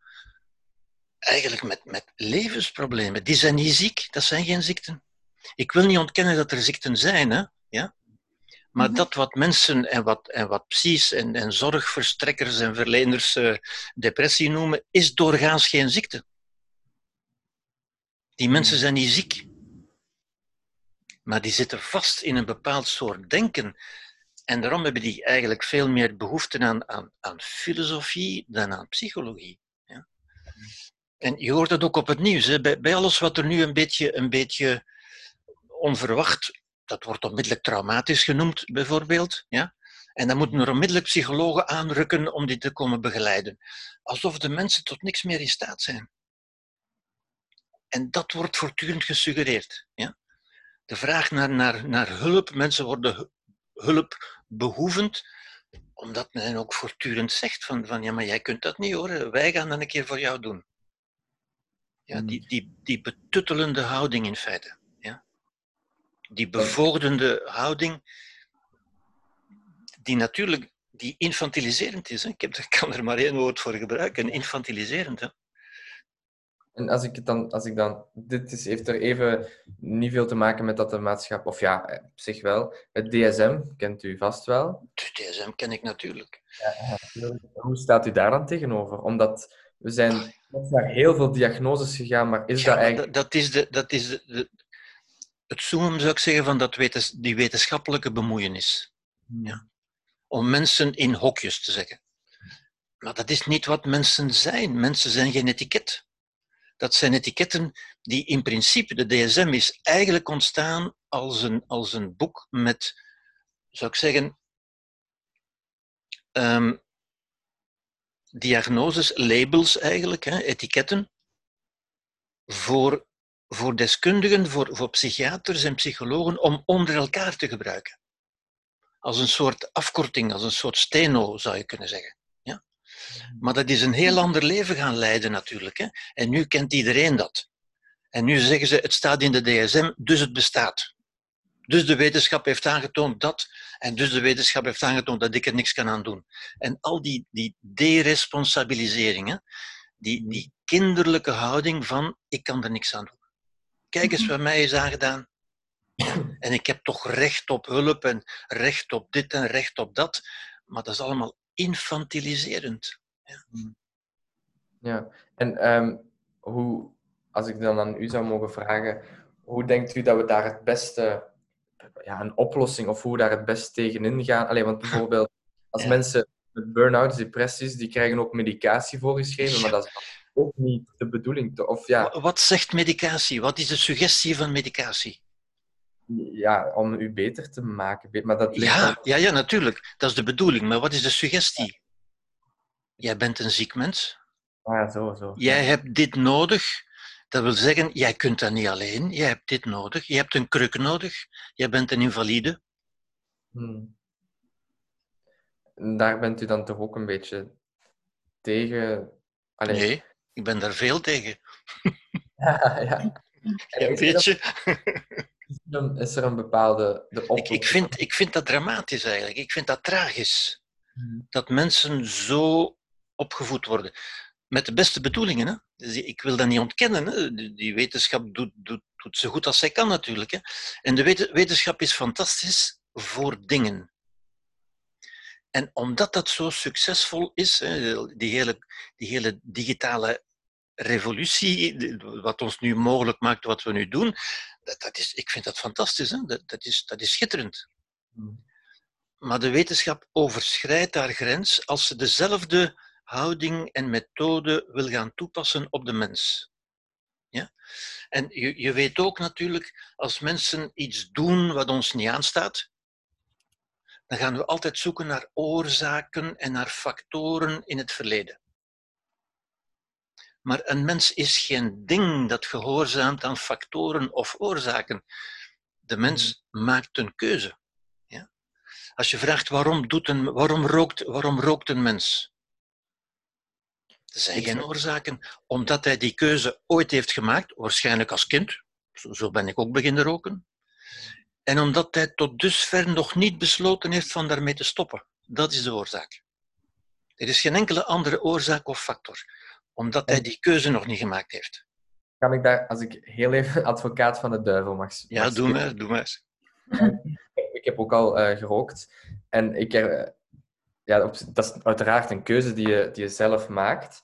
Speaker 1: Eigenlijk met, met levensproblemen. Die zijn niet ziek, dat zijn geen ziekten. Ik wil niet ontkennen dat er ziekten zijn, hè? Ja? Maar
Speaker 3: Mhm.
Speaker 1: dat wat mensen en wat, en wat psy's en, en zorgverstrekkers en verleners eh, depressie noemen, is doorgaans geen ziekte. Die mensen zijn niet ziek. Maar die zitten vast in een bepaald soort denken. En daarom hebben die eigenlijk veel meer behoefte aan, aan, aan filosofie dan aan psychologie. En je hoort het ook op het nieuws. Bij, alles wat er nu een beetje, een beetje onverwacht, dat wordt onmiddellijk traumatisch genoemd, bijvoorbeeld. Ja? En dan moeten er onmiddellijk psychologen aanrukken om die te komen begeleiden. Alsof de mensen tot niks meer in staat zijn. En dat wordt voortdurend gesuggereerd. Ja? De vraag naar, naar, naar hulp, mensen worden hu- hulpbehoevend, omdat men ook voortdurend zegt van, van ja, maar jij kunt dat niet hoor, wij gaan dat een keer voor jou doen. Ja,
Speaker 2: Hmm.
Speaker 1: die, die, die betuttelende houding in feite. Ja? Die bevoogdende houding, die natuurlijk die infantiliserend is. Hè? Ik, heb, ik kan er maar één woord voor gebruiken, infantiliserend. Hè?
Speaker 2: En als ik, het dan, als ik dan... Dit is, heeft er even niet veel te maken met dat de maatschappij... Of ja, op zich wel. Het DSM kent u vast wel.
Speaker 1: De DSM ken ik natuurlijk.
Speaker 2: Hoe staat u daar dan tegenover? Omdat we zijn naar heel veel diagnoses gegaan, maar is
Speaker 1: Ja,
Speaker 2: dat eigenlijk...
Speaker 1: dat, is, de, dat is de, de- het summum, zou ik zeggen, van dat wetens, die wetenschappelijke bemoeienis. Ja. Om mensen in hokjes te zeggen. Maar dat is niet wat mensen zijn. Mensen zijn geen etiket. Dat zijn etiketten die in principe, de DSM is eigenlijk ontstaan als een, als een boek met, zou ik zeggen, ehm, diagnoses, labels eigenlijk, hè, etiketten, voor, voor deskundigen, voor, voor psychiaters en psychologen, om onder elkaar te gebruiken. Als een soort afkorting, als een soort steno, zou je kunnen zeggen. Ja? Maar dat is een heel ander leven gaan leiden natuurlijk. Hè? En nu kent iedereen dat. En nu zeggen ze, het staat in de DSM, dus het bestaat. Dus de wetenschap heeft aangetoond dat, en dus de wetenschap heeft aangetoond dat ik er niks kan aan doen. En al die, die deresponsabilisering, hè, die, die kinderlijke houding van, ik kan er niks aan doen. Kijk eens wat mij is aangedaan. En ik heb toch recht op hulp en recht op dit en recht op dat. Maar dat is allemaal infantiliserend.
Speaker 2: Ja, en ehm, hoe, als ik dan aan u zou mogen vragen, hoe denkt u dat we daar het beste, ja, een oplossing of hoe we daar het best tegenin gaan? Alleen, want bijvoorbeeld, als
Speaker 1: Ja.
Speaker 2: mensen met burn-outs, depressies, die krijgen ook medicatie voorgeschreven, maar dat is ook niet de bedoeling. Of ja,
Speaker 1: Wa- Wat zegt medicatie? Wat is de suggestie van medicatie?
Speaker 2: ja, om u beter te maken. Maar dat
Speaker 1: Ja, ja, ja, natuurlijk. Dat is de bedoeling. Maar wat is de suggestie? Jij bent een ziek mens.
Speaker 2: Ah, ja, zo, zo.
Speaker 1: Jij hebt dit nodig. Dat wil zeggen, jij kunt dat niet alleen. Jij hebt dit nodig. Je hebt een kruk nodig. Jij bent een invalide.
Speaker 2: Hmm. Daar bent u dan toch ook een beetje tegen? Allee,
Speaker 1: Nee, ik ben daar veel tegen.
Speaker 2: ja. ja.
Speaker 1: Ja,
Speaker 2: Is
Speaker 1: weet je?
Speaker 2: er een- Is er een bepaalde de
Speaker 1: Ik, ik, vind, ik vind dat dramatisch eigenlijk. Ik vind dat tragisch.
Speaker 2: Hmm.
Speaker 1: Dat mensen zo opgevoed worden. Met de beste bedoelingen. Hè? Dus ik wil dat niet ontkennen. Hè? Die, wetenschap doet, doet, doet zo goed als zij kan natuurlijk. Hè? En de wet- wetenschap is fantastisch voor dingen. En omdat dat zo succesvol is, hè, die, hele, die hele digitale revolutie, wat ons nu mogelijk maakt wat we nu doen, dat, dat is, ik vind dat fantastisch. Hè? Dat, dat, is, dat is schitterend.
Speaker 2: Hmm.
Speaker 1: Maar de wetenschap overschrijdt haar grens als ze dezelfde houding en methode wil gaan toepassen op de mens. Ja? En je, je weet ook natuurlijk, als mensen iets doen wat ons niet aanstaat, dan gaan we altijd zoeken naar oorzaken en naar factoren in het verleden. Maar een mens is geen ding dat gehoorzaamt aan factoren of oorzaken. De mens maakt een keuze. Ja? Als je vraagt waarom, doet een, waarom, rookt, waarom rookt een mens? Er zijn geen oorzaken, omdat hij die keuze ooit heeft gemaakt, waarschijnlijk als kind. Zo ben ik ook beginnen roken. En omdat hij tot dusver nog niet besloten heeft van daarmee te stoppen. Dat is de oorzaak. Er is geen enkele andere oorzaak of factor, omdat hij die keuze nog niet gemaakt heeft.
Speaker 2: Kan ik daar, als ik heel even advocaat van de duivel mag
Speaker 1: Ja, doe maar, doe maar.
Speaker 2: Ik heb ook al uh, gerookt. En ik, ja, dat is uiteraard een keuze die je, die je zelf maakt.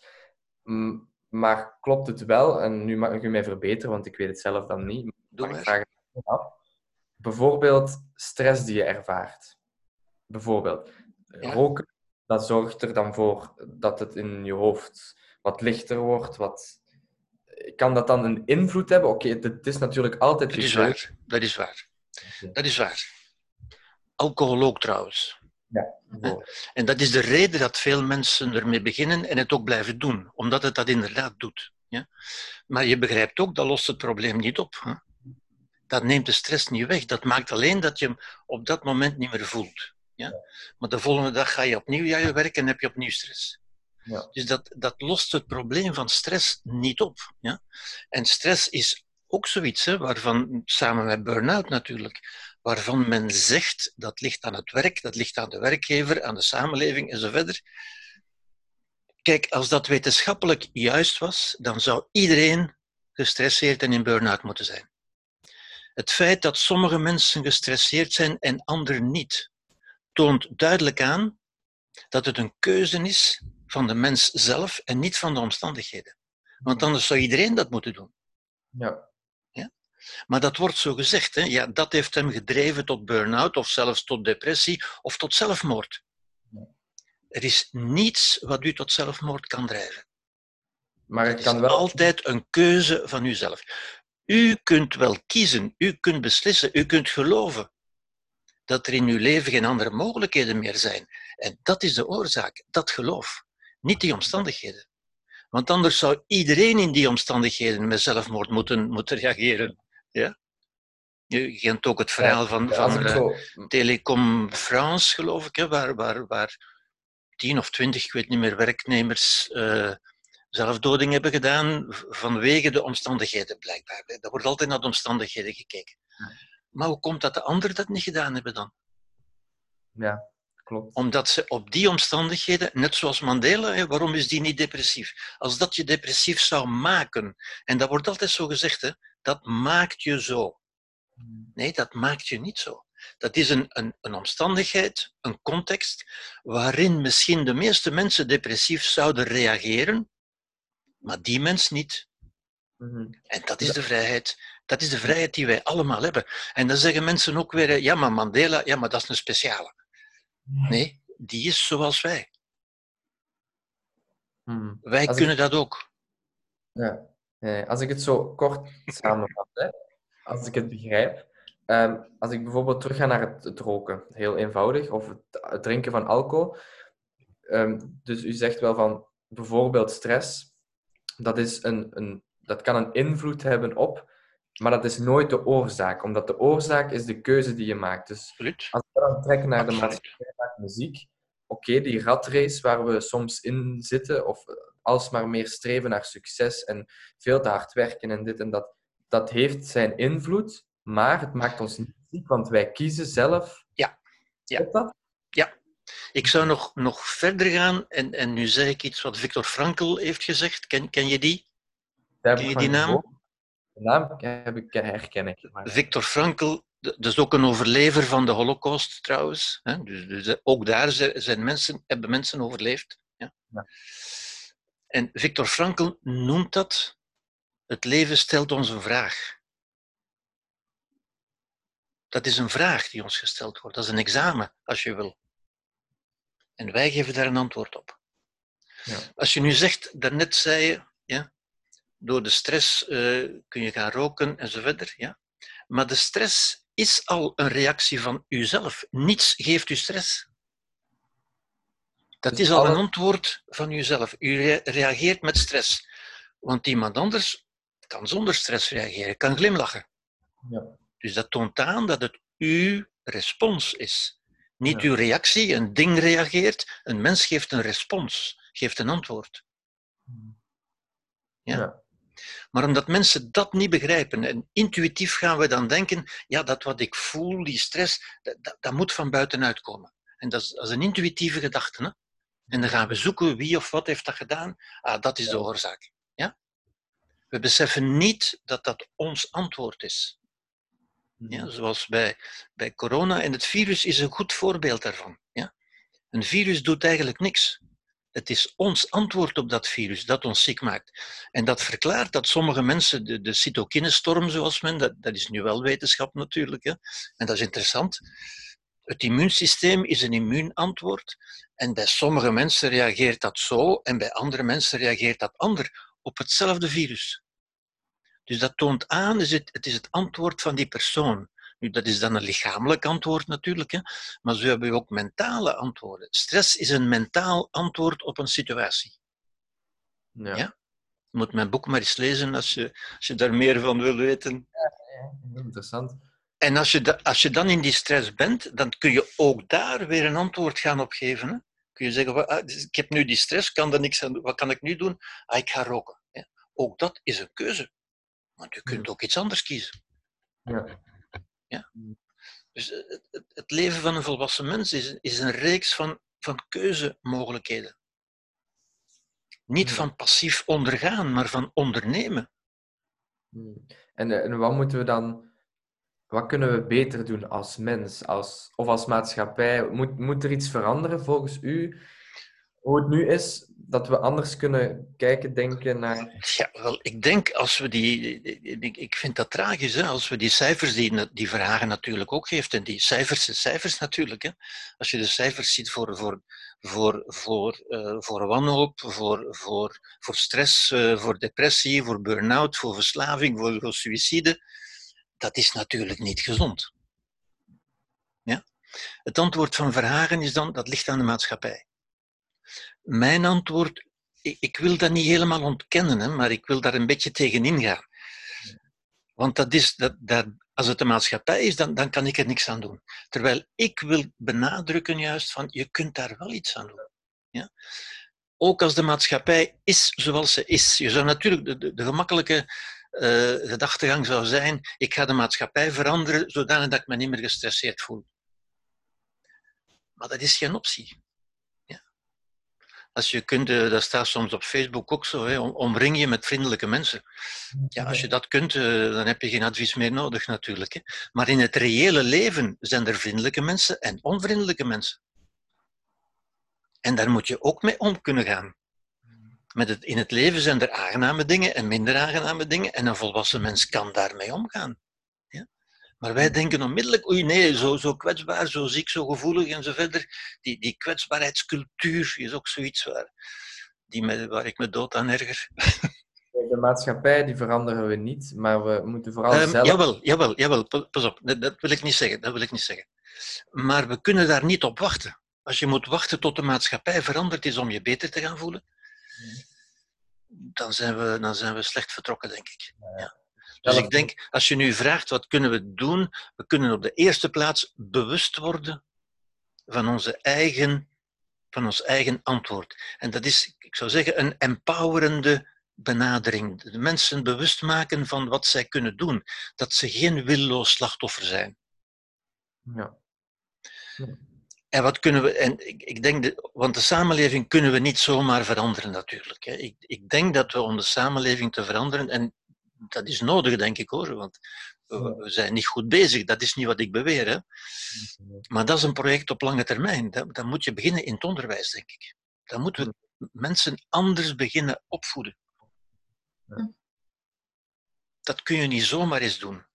Speaker 2: Maar klopt het wel, en nu mag je mij verbeteren, want ik weet het zelf dan niet.
Speaker 1: Doe maar. Af.
Speaker 2: Bijvoorbeeld stress die je ervaart. Bijvoorbeeld. Roken, dat zorgt er dan voor dat het in je hoofd wat lichter wordt. Wat... Kan dat dan een invloed hebben? Oké, het, is natuurlijk altijd...
Speaker 1: Dat is waar. Dat is waar. Dat is waar. Alcohol ook trouwens.
Speaker 2: Ja,
Speaker 1: en dat is de reden dat veel mensen ermee beginnen en het ook blijven doen, omdat het dat inderdaad doet. Ja? Maar je begrijpt ook, dat lost het probleem niet op. Hè? Dat neemt de stress niet weg. Dat maakt alleen dat je hem op dat moment niet meer voelt. Ja? Maar de volgende dag ga je opnieuw aan je werk en heb je opnieuw stress.
Speaker 2: Ja.
Speaker 1: Dus dat, dat lost het probleem van stress niet op. Ja? En stress is ook zoiets hè, waarvan, samen met burn-out natuurlijk, waarvan men zegt dat ligt aan het werk, dat ligt aan de werkgever, aan de samenleving enzovoort. Kijk, als dat wetenschappelijk juist was, dan zou iedereen gestresseerd en in burn-out moeten zijn. Het feit dat sommige mensen gestresseerd zijn en anderen niet, toont duidelijk aan dat het een keuze is van de mens zelf en niet van de omstandigheden. Want anders zou iedereen dat moeten doen.
Speaker 2: Ja.
Speaker 1: Maar dat wordt zo gezegd. Hè? Ja, dat heeft hem gedreven tot burn-out of zelfs tot depressie of tot zelfmoord. Er is niets wat u tot zelfmoord kan drijven.
Speaker 2: Maar het,
Speaker 1: het
Speaker 2: kan
Speaker 1: is
Speaker 2: wel...
Speaker 1: altijd een keuze van uzelf. U kunt wel kiezen, u kunt beslissen, u kunt geloven dat er in uw leven geen andere mogelijkheden meer zijn. En dat is de oorzaak, dat geloof, niet die omstandigheden. Want anders zou iedereen in die omstandigheden met zelfmoord moeten, moeten reageren. Ja? Je kent ook het verhaal van, van uh, Telecom France, geloof ik, hè, waar, waar, waar tien of twintig, ik weet niet meer, werknemers uh, zelfdoding hebben gedaan vanwege de omstandigheden, blijkbaar. Er wordt altijd naar de omstandigheden gekeken. Maar hoe komt dat de anderen dat niet gedaan hebben dan?
Speaker 2: Ja, klopt.
Speaker 1: Omdat ze op die omstandigheden, net zoals Mandela, waarom is die niet depressief? Als dat je depressief zou maken, en dat wordt altijd zo gezegd, hè, dat maakt je zo. Nee, dat maakt je niet zo. Dat is een, een, een omstandigheid, een context, waarin misschien de meeste mensen depressief zouden reageren, maar die mens niet.
Speaker 2: Mm-hmm.
Speaker 1: En dat is de vrijheid. Dat is de vrijheid die wij allemaal hebben. En dan zeggen mensen ook weer, ja, maar Mandela, ja, maar dat is een speciale. Nee, die is zoals wij.
Speaker 2: Mm.
Speaker 1: Wij
Speaker 2: Als
Speaker 1: kunnen
Speaker 2: ik...
Speaker 1: dat ook.
Speaker 2: Ja. Nee, als ik het zo kort samenvat, hè, als ik het begrijp. Um, als ik bijvoorbeeld terug ga naar het, het roken, heel eenvoudig, of het, het drinken van alcohol. Um, dus u zegt wel van bijvoorbeeld stress, dat, is een, een, dat kan een invloed hebben op, maar dat is nooit de oorzaak, omdat de oorzaak is de keuze die je maakt. Dus
Speaker 1: Absoluut.
Speaker 2: als we dan trekken naar
Speaker 1: Absoluut.
Speaker 2: de maatschappij, naar muziek, oké, okay, die ratrace waar we soms in zitten, of alsmaar meer streven naar succes en veel te hard werken en dit en dat, dat heeft zijn invloed, maar het maakt ons niet ziek, want wij kiezen zelf.
Speaker 1: Ja. ja.
Speaker 2: dat?
Speaker 1: Ja. Ik zou nog, nog verder gaan, en, en nu zeg ik iets wat Viktor Frankl heeft gezegd. Ken, ken je die?
Speaker 2: Daar
Speaker 1: Ken je die naam?
Speaker 2: De naam heb ik, herken ik. Maar...
Speaker 1: Viktor Frankl, dat is ook een overlever van de Holocaust trouwens. Hè? Dus, dus, ook daar zijn mensen, hebben mensen overleefd. Ja?
Speaker 2: Ja.
Speaker 1: En Viktor Frankl noemt dat: het leven stelt ons een vraag. Dat is een vraag die ons gesteld wordt. Dat is een examen, als je wil. En wij geven daar een antwoord op.
Speaker 2: Ja.
Speaker 1: Als je nu zegt, daarnet zei je, ja, door de stress uh, kun je gaan roken enzovoort. Ja? Maar de stress is al een reactie van uzelf. Niets geeft u stress. Dat
Speaker 2: Dus
Speaker 1: is al een antwoord van uzelf. U re- reageert met stress. Want iemand anders kan zonder stress reageren, kan glimlachen.
Speaker 2: Ja.
Speaker 1: Dus dat toont aan dat het uw respons is. Niet
Speaker 2: Ja.
Speaker 1: uw reactie, een ding reageert, een mens geeft een respons, geeft een antwoord. Ja.
Speaker 2: Ja.
Speaker 1: Maar omdat mensen dat niet begrijpen en intuïtief gaan we dan denken, ja, dat wat ik voel, die stress, dat, dat, moet van buitenuit komen. En dat is, dat is een intuïtieve gedachte. Hè? En dan gaan we zoeken wie of wat heeft dat gedaan. Ah, dat is de oorzaak. Ja? We beseffen niet dat dat ons antwoord is. Ja, zoals bij, bij corona en het virus is een goed voorbeeld daarvan. Ja? Een virus doet eigenlijk niks. Het is ons antwoord op dat virus dat ons ziek maakt. En dat verklaart dat sommige mensen, de, de cytokinestorm zoals men, dat, dat is nu wel wetenschap natuurlijk, hè? en dat is interessant. Het immuunsysteem is een immuunantwoord en bij sommige mensen reageert dat zo en bij andere mensen reageert dat ander op hetzelfde virus. Dus dat toont aan, is het, het is het antwoord van die persoon. Nu, dat is dan een lichamelijk antwoord natuurlijk, hè? maar zo hebben we ook mentale antwoorden. Stress is een mentaal antwoord op een situatie.
Speaker 2: Ja.
Speaker 1: Ja. Je moet mijn boek maar eens lezen als je, als je daar meer van wil weten.
Speaker 2: Heel Interessant.
Speaker 1: En als je, da- als je dan in die stress bent, dan kun je ook daar weer een antwoord gaan op geven. Hè? Kun je zeggen, "Wa- ah, dus ik heb nu die stress, kan er niks aan doen. Wat kan ik nu doen? Ah, ik ga roken. hè. Ook dat is een keuze. Want je kunt ook iets anders kiezen.
Speaker 2: Ja.
Speaker 1: Dus eh, het, het- leven van een volwassen mens is, is een reeks van, van keuzemogelijkheden. Niet
Speaker 2: Ja.
Speaker 1: van passief ondergaan, maar van ondernemen.
Speaker 2: Hmm. En, eh, en wat moeten we dan, wat kunnen we beter doen als mens als, of als maatschappij? Moet, moet er iets veranderen volgens u? Hoe het nu is, dat we anders kunnen kijken, denken naar.
Speaker 1: Ja, wel, ik denk als we die. Ik, vind dat tragisch, hè, als we die cijfers die, die Verhagen natuurlijk ook geeft, en die cijfers zijn cijfers natuurlijk. Hè, als je de cijfers ziet voor, voor, voor, voor, eh, voor wanhoop, voor, voor, voor stress, eh, voor depressie, voor burn-out, voor verslaving, voor, voor suïcide, dat is natuurlijk niet gezond. Ja? Het antwoord van Verhagen is dan: dat ligt aan de maatschappij. Mijn antwoord ik, wil dat niet helemaal ontkennen, hè, maar ik wil daar een beetje tegen ingaan. Want dat is, dat, dat, als het de maatschappij is, dan, dan kan ik er niks aan doen. Terwijl ik wil benadrukken juist van, je kunt daar wel iets aan doen. Ja? Ook als de maatschappij is zoals ze is. Je zou natuurlijk, de, de, de gemakkelijke uh, gedachtegang zou zijn, ik ga de maatschappij veranderen zodanig dat ik me niet meer gestresseerd voel. Maar dat is geen optie. Als je kunt, dat staat soms op Facebook ook zo, hè, omring je met vriendelijke mensen. Ja, als je dat kunt, dan heb je geen advies meer nodig natuurlijk. Hè. Maar in het reële leven zijn er vriendelijke mensen en onvriendelijke mensen. En daar moet je ook mee om kunnen gaan. Met het, in het leven zijn er aangename dingen en minder aangename dingen en een volwassen mens kan daarmee omgaan. Maar wij denken onmiddellijk, oei nee, zo, zo kwetsbaar, zo ziek, zo gevoelig en zo verder. Die, die kwetsbaarheidscultuur is ook zoiets waar, die me, waar ik me dood aan erger.
Speaker 2: De maatschappij die veranderen we niet, maar we moeten vooral
Speaker 1: um,
Speaker 2: zelf...
Speaker 1: Jawel, jawel, jawel, pas op, dat, dat wil ik niet zeggen, dat wil ik niet zeggen. Maar we kunnen daar niet op wachten. Als je moet wachten tot de maatschappij veranderd is om je beter te gaan voelen, dan zijn we, dan zijn we slecht vertrokken, denk ik. Ja. Dus ik denk, als je nu vraagt wat kunnen we doen, we kunnen op de eerste plaats bewust worden van, onze eigen, van ons eigen antwoord. En dat is, ik zou zeggen, een empowerende benadering. De mensen bewust maken van wat zij kunnen doen. Dat ze geen willoos slachtoffer zijn.
Speaker 2: Ja.
Speaker 1: ja. En wat kunnen we, en ik, ik denk, de, want de samenleving kunnen we niet zomaar veranderen natuurlijk. Hè. Ik, ik denk dat we om de samenleving te veranderen, en dat is nodig denk ik hoor, want we, zijn niet goed bezig, dat is niet wat ik beweer. Hè. Maar dat is een project op lange termijn. Dan, dan moet je beginnen in het onderwijs, denk ik. Dan moeten we mensen anders beginnen opvoeden. Dat kun je niet zomaar eens doen.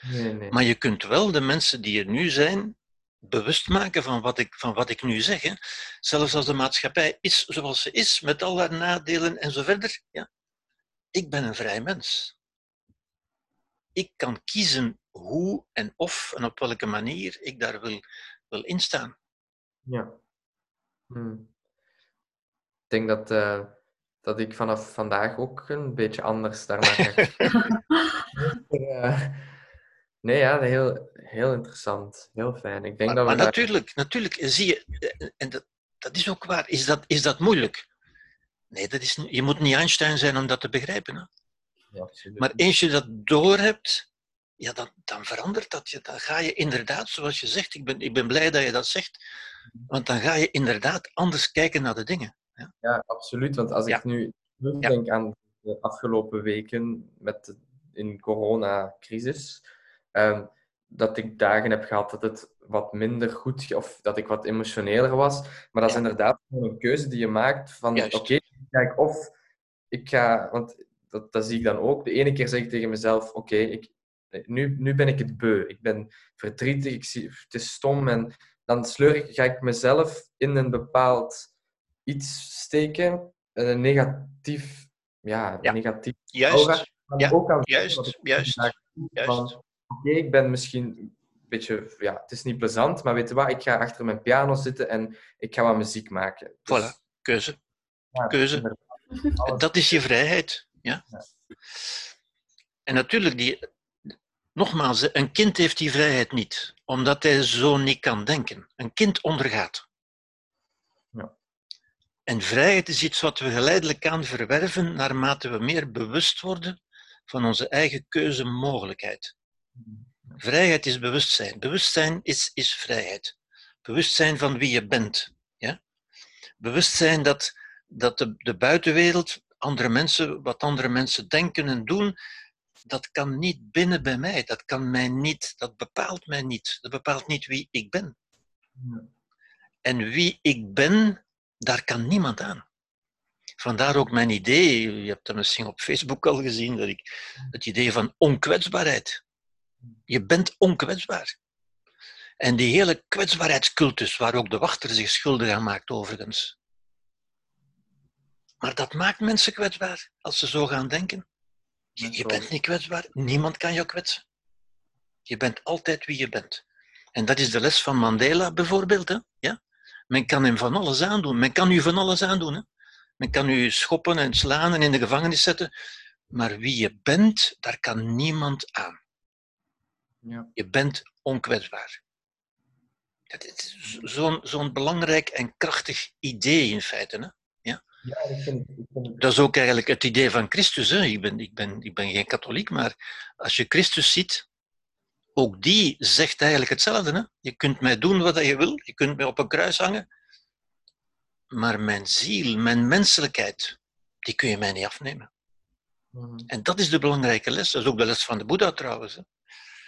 Speaker 2: Nee, nee.
Speaker 1: Maar je kunt wel de mensen die er nu zijn, bewust maken van wat ik, van wat ik nu zeg. Hè. Zelfs als de maatschappij is zoals ze is, met al haar nadelen en zo verder. Ja. Ik ben een vrij mens. Ik kan kiezen hoe en of en op welke manier ik daar wil, wil instaan.
Speaker 2: Ja. Hmm. Ik denk dat uh, dat ik vanaf vandaag ook een beetje anders daarnaar kijk. uh, nee, ja, heel, heel interessant. Heel fijn. Ik denk
Speaker 1: maar,
Speaker 2: dat we
Speaker 1: maar
Speaker 2: daar-
Speaker 1: natuurlijk, natuurlijk zie je, en dat, dat is ook waar, is dat, is dat moeilijk? Nee, dat is, je moet niet Einstein zijn om dat te begrijpen. Hè?
Speaker 2: Ja.
Speaker 1: Maar eens je dat doorhebt, ja, dan, dan verandert dat. je. Dan ga je inderdaad, zoals je zegt, ik ben, ik ben blij dat je dat zegt, want dan ga je inderdaad anders kijken naar de dingen.
Speaker 2: Ja, absoluut. Want als
Speaker 1: Ja.
Speaker 2: ik nu terugdenk aan de afgelopen weken met de, in coronacrisis, ehm, dat ik dagen heb gehad dat het wat minder goed, of dat ik wat emotioneler was. Maar dat is
Speaker 1: Ja.
Speaker 2: inderdaad een keuze die je maakt van, oké, kijk, of ik ga, want dat, dat zie ik dan ook. De ene keer zeg ik tegen mezelf, oké, ik, nu, nu ben ik het beu. Ik ben verdrietig, ik zie, het is stom. En dan sleur ik, ga ik mezelf in een bepaald iets steken, een negatief, ja,
Speaker 1: Ja.
Speaker 2: negatief
Speaker 1: Juist,
Speaker 2: aura,
Speaker 1: ja,
Speaker 2: ook aan
Speaker 1: juist, juist, juist.
Speaker 2: Oké, ik ben misschien een beetje, ja, het is niet plezant, maar weet je wat, ik ga achter mijn piano zitten en ik ga wat muziek maken. Dus,
Speaker 1: Voilà. keuze.
Speaker 2: ja,
Speaker 1: keuze. Dat is je vrijheid. Ja?
Speaker 2: Ja.
Speaker 1: En natuurlijk, die, nogmaals, een kind heeft die vrijheid niet, omdat hij zo niet kan denken. Een kind ondergaat.
Speaker 2: Ja.
Speaker 1: En vrijheid is iets wat we geleidelijk aan verwerven naarmate we meer bewust worden van onze eigen keuzemogelijkheid. Vrijheid is bewustzijn. Bewustzijn is, is vrijheid. Bewustzijn van wie je bent. Ja? Bewustzijn dat, dat de, de buitenwereld, andere mensen, wat andere mensen denken en doen, dat kan niet binnen bij mij. Dat kan mij niet. Dat bepaalt mij niet. Dat bepaalt niet wie ik ben.
Speaker 2: Ja.
Speaker 1: En wie ik ben, daar kan niemand aan. Vandaar ook mijn idee, je hebt dat misschien op Facebook al gezien, dat ik, het idee van onkwetsbaarheid. Je bent onkwetsbaar. En die hele kwetsbaarheidscultus, waar ook de wachter zich schuldig aan maakt, overigens. Maar dat maakt mensen kwetsbaar, als ze zo gaan denken. Je, je bent niet kwetsbaar, niemand kan jou kwetsen. Je bent altijd wie je bent. En dat is de les van Mandela bijvoorbeeld. Hè? Ja? Men kan hem van alles aandoen. Men kan u van alles aandoen. Hè? Men kan u schoppen en slaan en in de gevangenis zetten. Maar wie je bent, daar kan niemand aan.
Speaker 2: Ja.
Speaker 1: Je bent onkwetsbaar. Dat is zo'n zo'n belangrijk en krachtig idee in feite. Hè?
Speaker 2: Ja, ik vind, ik vind het
Speaker 1: Dat is ook eigenlijk het idee van Christus. Hè? Ik, ben, ik, ben, ik ben geen katholiek, maar als je Christus ziet, ook die zegt eigenlijk hetzelfde. Hè? Je kunt mij doen wat je wil, je kunt mij op een kruis hangen, maar mijn ziel, mijn menselijkheid, die kun je mij niet afnemen.
Speaker 2: Mhm.
Speaker 1: En dat is de belangrijke les. Dat is ook de les van de Boeddha trouwens. Hè?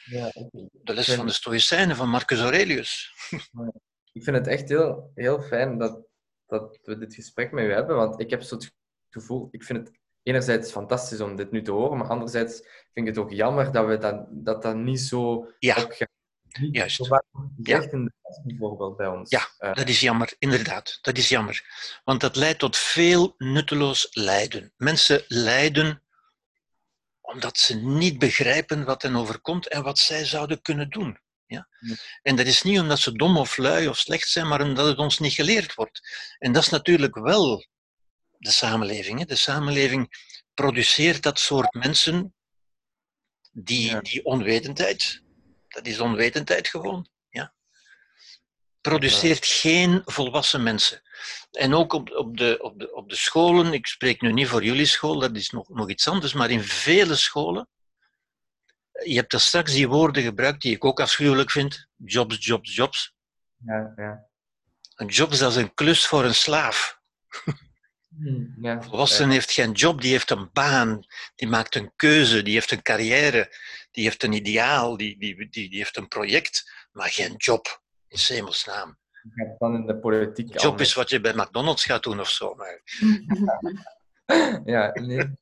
Speaker 2: Ja,
Speaker 1: De les van de Stoïcijnen, van Marcus Aurelius.
Speaker 2: ik vind het echt heel, heel fijn dat, dat we dit gesprek met u hebben, want ik heb zo het gevoel, ik vind het enerzijds fantastisch om dit nu te horen, maar anderzijds vind ik het ook jammer dat we dat, dat, dat niet zo
Speaker 1: Ja, juist. Ja.
Speaker 2: bijvoorbeeld bij ons.
Speaker 1: Ja. Dat is jammer, inderdaad. Dat is jammer. Want dat leidt tot veel nutteloos lijden. Mensen lijden omdat ze niet begrijpen wat hen overkomt en wat zij zouden kunnen doen. Ja? En dat is niet omdat ze dom of lui of slecht zijn, maar omdat het ons niet geleerd wordt. En dat is natuurlijk wel de samenleving. Hè? De samenleving produceert dat soort mensen die,
Speaker 2: Ja.
Speaker 1: die onwetendheid, dat is onwetendheid gewoon, ja. produceert geen volwassen mensen. En ook op, op, de, op, de, op de scholen, ik spreek nu niet voor jullie school, dat is nog, nog iets anders, maar in vele scholen, je hebt daar straks die woorden gebruikt die ik ook afschuwelijk vind, jobs, jobs, jobs.
Speaker 2: ja, ja.
Speaker 1: Een job is een klus voor een slaaf.
Speaker 2: Hmm, ja.
Speaker 1: Een volwassene heeft geen job, die heeft een baan, die maakt een keuze, die heeft een carrière, die heeft een ideaal, die, die, die, die heeft een project, maar geen job. In hemelsnaam.
Speaker 2: Gaat dan in de politiek
Speaker 1: Job is wat je bij McDonald's gaat doen of zo. Maar
Speaker 2: Ja, nee.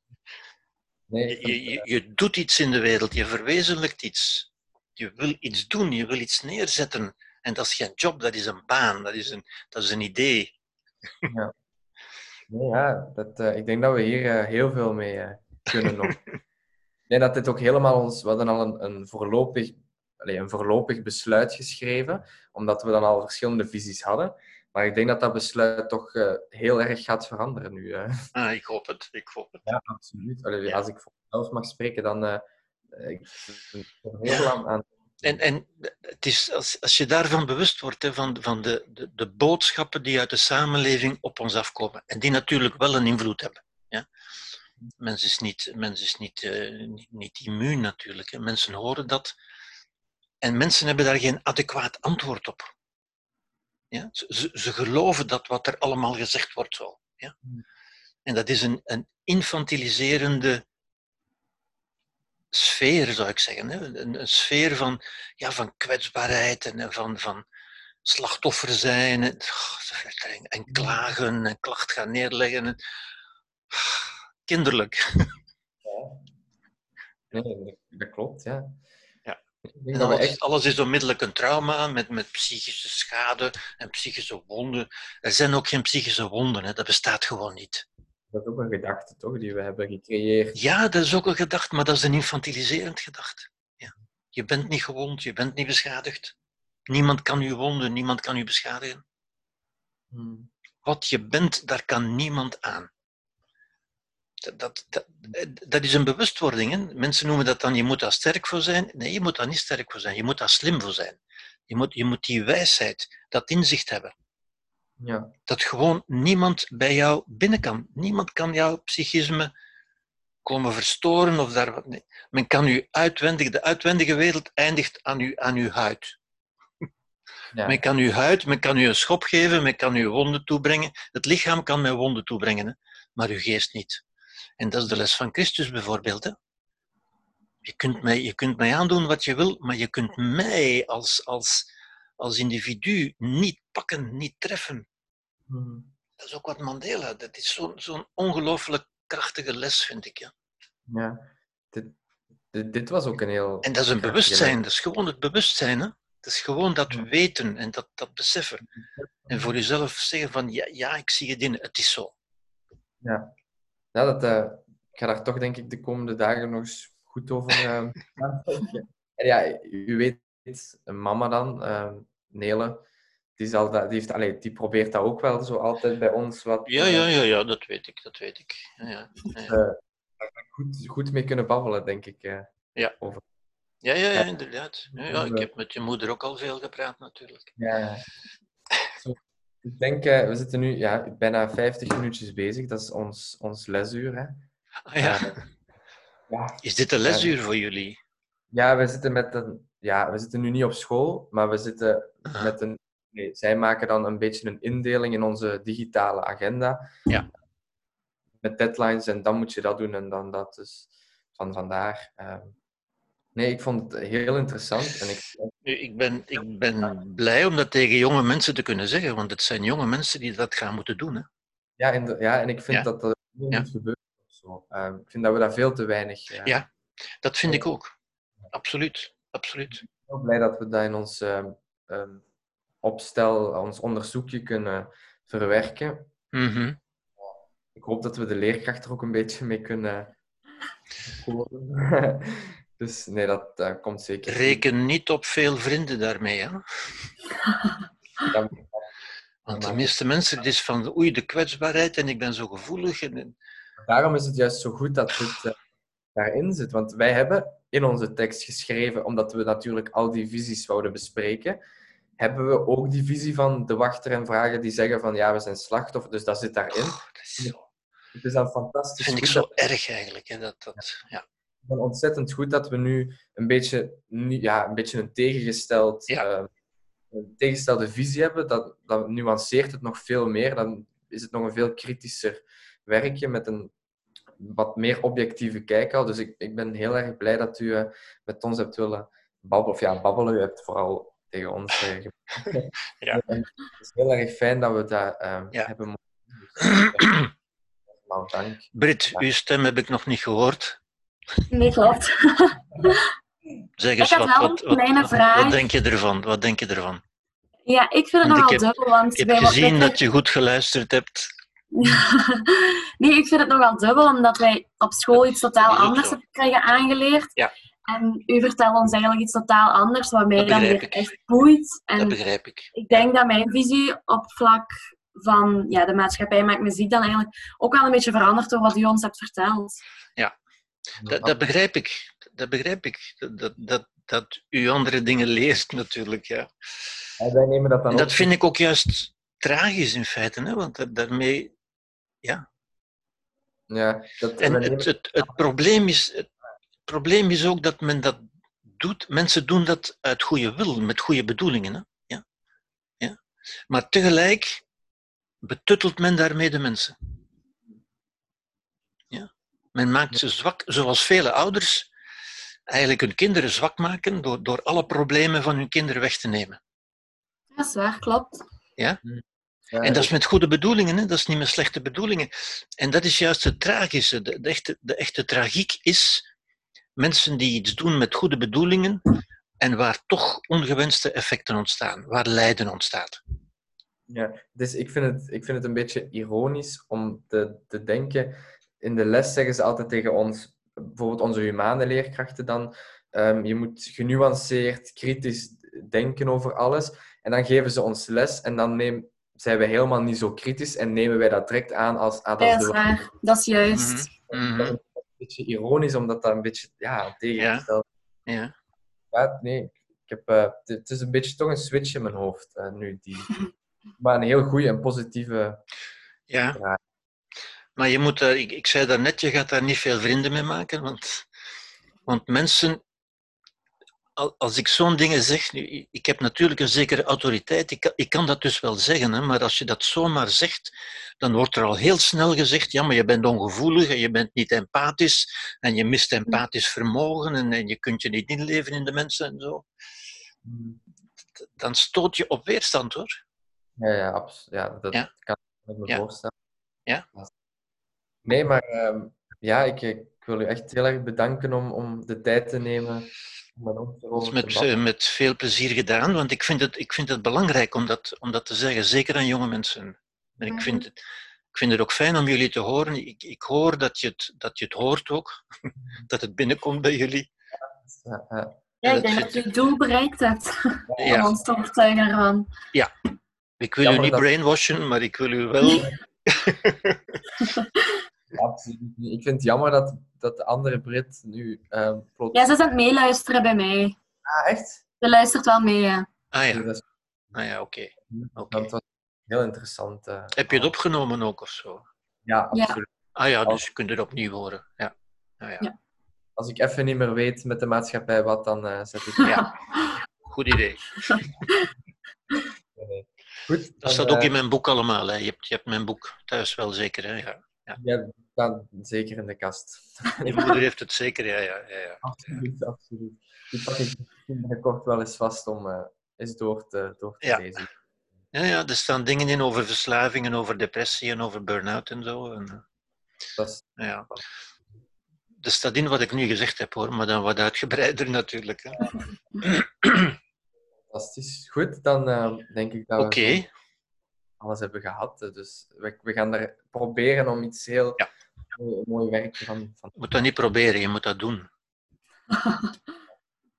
Speaker 2: Nee, ik
Speaker 1: je,
Speaker 2: vind-
Speaker 1: je, je doet iets in de wereld, je verwezenlijkt iets. Je wil iets doen, je wil iets neerzetten. En dat is geen job, dat is een baan, dat is een, dat is een idee.
Speaker 2: Nee, ja, dat, eh, ik denk dat we hier eh, heel veel mee eh, kunnen nog. ik denk dat dit ook helemaal ons... We hadden al een, een, voorlopig, allee, een voorlopig besluit geschreven, omdat we dan al verschillende visies hadden. Maar ik denk dat dat besluit toch eh, heel erg gaat veranderen nu. hè.
Speaker 1: Ah, ik hoop het, ik hoop het.
Speaker 2: Ja, absoluut. Allee,
Speaker 1: Ja.
Speaker 2: Als ik voor mezelf mag spreken, dan eh, ik ben er heel
Speaker 1: Ja.
Speaker 2: aan, aan
Speaker 1: En, en het is, als, als je daarvan bewust wordt, hè, van, van de, de, de boodschappen die uit de samenleving op ons afkomen, en die natuurlijk wel een invloed hebben. Ja? Mens is, niet, mens is niet, eh, niet, niet immuun natuurlijk. Hè. Mensen horen dat. En mensen hebben daar geen adequaat antwoord op. Ja? Ze, ze, geloven dat wat er allemaal gezegd wordt zo. Ja? En dat is een, een infantiliserende sfeer, zou ik zeggen. Hè? Een, een sfeer van, ja, van kwetsbaarheid en van, van slachtoffer zijn en, en, en klagen en klacht gaan neerleggen. En, kinderlijk.
Speaker 2: Nee, dat- dat klopt, ja.
Speaker 1: Ja.
Speaker 2: Ik denk
Speaker 1: En
Speaker 2: dat we
Speaker 1: alles,
Speaker 2: echt...
Speaker 1: alles is onmiddellijk een trauma met, met psychische schade en psychische wonden. Er zijn ook geen psychische wonden, hè? dat bestaat gewoon niet.
Speaker 2: Dat is ook een gedachte, toch, die we hebben gecreëerd.
Speaker 1: Ja, dat is ook een gedachte, maar dat is een infantiliserend gedacht. Ja. Je bent niet gewond, je bent niet beschadigd. Niemand kan u wonden, niemand kan u beschadigen.
Speaker 2: Hmm.
Speaker 1: Wat je bent, daar kan niemand aan. Dat, dat, dat, dat is een bewustwording. Hè? Mensen noemen dat dan, je moet daar sterk voor zijn. Nee, je moet daar niet sterk voor zijn. Je moet daar slim voor zijn. Je moet, je moet die wijsheid, dat inzicht hebben.
Speaker 2: Ja.
Speaker 1: Dat gewoon niemand bij jou binnen kan. Niemand kan jouw psychisme komen verstoren. Of daar, wat- nee. Men kan u uitwendig, de uitwendige wereld eindigt aan, u, aan uw huid.
Speaker 2: Ja.
Speaker 1: Men kan uw huid, men kan u een schop geven, men kan u wonden toebrengen. Het lichaam kan men wonden toebrengen, hè? maar uw geest niet. En dat is de les van Christus bijvoorbeeld. Hè? Je, kunt mij, je kunt mij aandoen wat je wil, maar je kunt mij als, als, als individu niet pakken, niet treffen.
Speaker 2: Hmm.
Speaker 1: Dat is ook wat Mandela. Dat is zo'n zo'n ongelooflijk krachtige les, vind ik. Ja.
Speaker 2: Ja. Dit, dit, dit was ook een heel...
Speaker 1: En dat is een bewustzijn,
Speaker 2: les.
Speaker 1: dat is gewoon het bewustzijn. Hè? Dat is gewoon dat weten en dat, dat beseffen. En voor jezelf zeggen van, ja, ja, ik zie het in, het is zo.
Speaker 2: Ja, ja dat, eh, ik ga daar toch denk ik de komende dagen nog eens goed over. En ja, u weet, mama dan, eh, Nele, die, zal dat, die, heeft, allee, die probeert dat ook wel zo altijd bij ons wat
Speaker 1: Ja,
Speaker 2: eh,
Speaker 1: ja, ja, ja, dat weet ik, dat weet ik. Ja, ja, ja.
Speaker 2: eh, goed, goed mee kunnen babbelen, denk ik. eh.
Speaker 1: Ja.
Speaker 2: over.
Speaker 1: ja, ja, ja, inderdaad. Ja, ja, ik heb met je moeder ook al veel gepraat, natuurlijk.
Speaker 2: Ja, ja. Zo, ik denk, eh, we zitten nu ja, bijna 50 minuutjes bezig. Dat is ons, ons lesuur. Hè.
Speaker 1: Ah, ja.
Speaker 2: Eh, ja,
Speaker 1: Is dit een lesuur voor jullie?
Speaker 2: Ja, we zitten met een. Ja, we zitten nu niet op school, maar we zitten met een. Nee, zij maken dan een beetje een indeling in onze digitale agenda.
Speaker 1: Ja.
Speaker 2: Met deadlines en dan moet je dat doen en dan dat. Dus van vandaar. ehm, nee, ik vond het heel interessant. En ik,
Speaker 1: Ik ben, ik ben blij om dat tegen jonge mensen te kunnen zeggen, want het zijn jonge mensen die dat gaan moeten doen. Hè?
Speaker 2: ja, in de- ja, en ik vind
Speaker 1: Ja.
Speaker 2: dat dat niet
Speaker 1: Ja.
Speaker 2: Of zo. Ehm, ik vind dat we daar veel te weinig. eh,
Speaker 1: Ja. Dat vind ik ook. Absoluut, absoluut.
Speaker 2: Ik ben heel blij dat we dat in ons ehm, ehm, opstel, ons onderzoekje kunnen verwerken.
Speaker 1: Mhm.
Speaker 2: Ik hoop dat we de leerkracht er ook een beetje mee kunnen horen. dus nee, dat, dat komt zeker.
Speaker 1: Reken niet op veel vrienden daarmee. Hè? Want de meeste mensen, het is van oei, de kwetsbaarheid en ik ben zo gevoelig. En,
Speaker 2: Daarom is het juist zo goed dat dit eh, daarin zit. Want wij hebben in onze tekst geschreven, omdat we natuurlijk al die visies wouden bespreken, hebben we ook die visie van de wachter en vragen die zeggen van ja, we zijn slachtoffer, dus dat zit daarin.
Speaker 1: Oh, dat is zo,
Speaker 2: Het is dan fantastisch
Speaker 1: vind ik zo
Speaker 2: dat-
Speaker 1: erg eigenlijk. Hè? Dat, dat, ja.
Speaker 2: Van ontzettend goed dat we nu een beetje, ja, een, beetje een tegengesteld,
Speaker 1: Ja.
Speaker 2: eh, een tegengestelde visie hebben. Dat, dat nuanceert het nog veel meer. Dan is het nog een veel kritischer werkje met een wat meer objectieve kijk al. Dus ik, ik ben heel erg blij dat u eh, met ons hebt willen babbelen. Of ja, babbelen. U hebt vooral tegen ons eh,
Speaker 1: Ja.
Speaker 2: Het is heel erg fijn dat we dat
Speaker 1: Ja.
Speaker 2: hebben dank.
Speaker 1: Brit, uw stem heb ik nog niet gehoord.
Speaker 3: Nee, klopt.
Speaker 1: Zeg eens,
Speaker 3: Ik
Speaker 1: wat,
Speaker 3: had wel
Speaker 1: wat,
Speaker 3: een
Speaker 1: wat,
Speaker 3: kleine
Speaker 1: wat,
Speaker 3: vraag.
Speaker 1: wat denk je ervan? Wat denk je ervan?
Speaker 3: Ja, ik vind het nogal dubbel, want
Speaker 1: Ik heb gezien dat je goed geluisterd hebt.
Speaker 3: nee, ik vind het nogal dubbel, omdat wij op school iets totaal
Speaker 1: Dat
Speaker 3: anders hebben krijgen aangeleerd.
Speaker 1: Ja.
Speaker 3: En u vertelt ons eigenlijk iets totaal anders, wat mij
Speaker 1: Dat
Speaker 3: dan weer
Speaker 1: ik.
Speaker 3: echt boeit.
Speaker 1: Dat
Speaker 3: En
Speaker 1: begrijp ik.
Speaker 3: ik denk dat mijn visie op vlak van ja, de maatschappij maakt muziek dan eigenlijk ook wel een beetje veranderd door wat u ons hebt verteld.
Speaker 1: Dat, dat begrijp ik. Dat begrijp ik. Dat, dat, dat, u andere dingen leert natuurlijk, ja.
Speaker 2: En wij nemen dat dan
Speaker 1: En dat vind ik ook juist tragisch in feite, hè? want da- daarmee... Ja.
Speaker 2: Ja, dat,
Speaker 1: En
Speaker 2: nemen-
Speaker 1: het, het, het, probleem is, het probleem is ook dat men dat doet. Mensen doen dat uit goede wil, met goede bedoelingen. Hè? Ja. Ja. Maar tegelijk betuttelt men daarmee de mensen. Men maakt ze zwak, zoals vele ouders eigenlijk hun kinderen zwak maken door, door alle problemen van hun kinderen weg te nemen.
Speaker 3: Dat is waar, klopt.
Speaker 2: ja,
Speaker 1: En dat is met goede bedoelingen, hè? dat is niet met slechte bedoelingen. En dat is juist het tragische. De, de, echte, de echte tragiek is mensen die iets doen met goede bedoelingen en waar toch ongewenste effecten ontstaan, waar lijden ontstaat.
Speaker 2: Ja, dus ik vind het, ik vind het een beetje ironisch om te, te denken. In de les zeggen ze altijd tegen ons, bijvoorbeeld onze humane leerkrachten dan, ehm, je moet genuanceerd, kritisch denken over alles. En dan geven ze ons les en dan neem, zijn wij helemaal niet zo kritisch en nemen wij dat direct aan als, ah, dat
Speaker 3: Ja,
Speaker 2: is
Speaker 3: dat
Speaker 2: de
Speaker 3: is waar. Dat is juist.
Speaker 1: Mhm.
Speaker 2: Dat is een beetje ironisch, omdat dat een beetje ja, tegengesteld
Speaker 1: Ja.
Speaker 2: Ja, nee. Ik heb, eh, het- het is een beetje toch een switch in mijn hoofd eh, nu. Die, maar een heel goede en positieve.
Speaker 1: ja.
Speaker 2: Ja.
Speaker 1: Maar je moet daar, ik, ik zei daarnet, je gaat daar niet veel vrienden mee maken, want, want mensen, al- als ik zo'n dingen zeg, nu, ik heb natuurlijk een zekere autoriteit, ik kan, ik kan dat dus wel zeggen, hè, maar als je dat zomaar zegt, dan wordt er al heel snel gezegd, ja, maar je bent ongevoelig en je bent niet empathisch en je mist empathisch vermogen en, en je kunt je niet inleven in de mensen en zo. Dan stoot je op weerstand, hoor.
Speaker 2: Ja, ja, abs- ja dat
Speaker 1: Ja.
Speaker 2: kan ik me
Speaker 1: Ja.
Speaker 2: voorstellen.
Speaker 1: Ja.
Speaker 2: Nee, maar ehm, ja, ik, ik wil u echt heel erg bedanken om, om de tijd te nemen
Speaker 1: Dat is met, met veel plezier gedaan, want ik vind het, ik vind het belangrijk om dat, om dat te zeggen, zeker aan jonge mensen. En ik vind het, ik vind het ook fijn om jullie te horen. Ik, ik hoor dat je, het, dat je het hoort ook, dat het binnenkomt bij jullie.
Speaker 2: Ja, ja.
Speaker 3: Ja, ik
Speaker 1: dat
Speaker 3: denk dat je het doel bereikt hebt om
Speaker 1: Ja,
Speaker 3: ons te overtuigen ervan.
Speaker 1: ik wil u niet
Speaker 2: dat-
Speaker 1: brainwashen, maar ik wil u wel.
Speaker 2: Absoluut niet. Ik vind het jammer dat, dat de andere Brit nu ehm.
Speaker 3: Ja, ze is aan het meeluisteren bij mij.
Speaker 2: Ah, echt?
Speaker 3: Ze luistert wel mee, ja.
Speaker 1: Ah ja,
Speaker 2: Dat is-
Speaker 1: ah, ja oké. Oké.
Speaker 2: want het was heel interessant. eh.
Speaker 1: Heb je het opgenomen ook of zo?
Speaker 2: Ja,
Speaker 3: Ja.
Speaker 2: absoluut.
Speaker 1: Ah ja, dus je kunt het opnieuw horen. Ja. Ah, ja.
Speaker 3: Ja.
Speaker 2: Als ik even niet meer weet met de maatschappij wat, dan eh, zet ik
Speaker 1: Ja. Goed idee.
Speaker 2: Nee. Goed,
Speaker 1: Dat
Speaker 2: dan,
Speaker 1: staat ook
Speaker 2: eh,
Speaker 1: in mijn boek allemaal. Hè. Je, hebt, je hebt mijn boek thuis wel zeker. Hè? Ja.
Speaker 2: Ja, staan zeker in de kast.
Speaker 1: Je moeder heeft het zeker, ja. ja, ja, ja.
Speaker 2: absoluut, absoluut. Die pak ik binnenkort wel eens vast om eh, eens door te, door te
Speaker 1: Ja.
Speaker 2: lezen.
Speaker 1: Ja, ja, er staan dingen in over verslaving en over depressie en over burn-out en zo. En, eh,
Speaker 2: Dat is
Speaker 1: ja. Er staat in wat ik nu gezegd heb hoor, maar dan wat uitgebreider natuurlijk. hè.
Speaker 2: fantastisch. Goed, dan eh, denk ik dat
Speaker 1: Oké,
Speaker 2: we alles hebben gehad. eh, Dus we, we gaan er proberen om iets heel
Speaker 1: Ja.
Speaker 2: mooi, mooi werkje van, van...
Speaker 1: je moet dat niet proberen, je moet dat doen.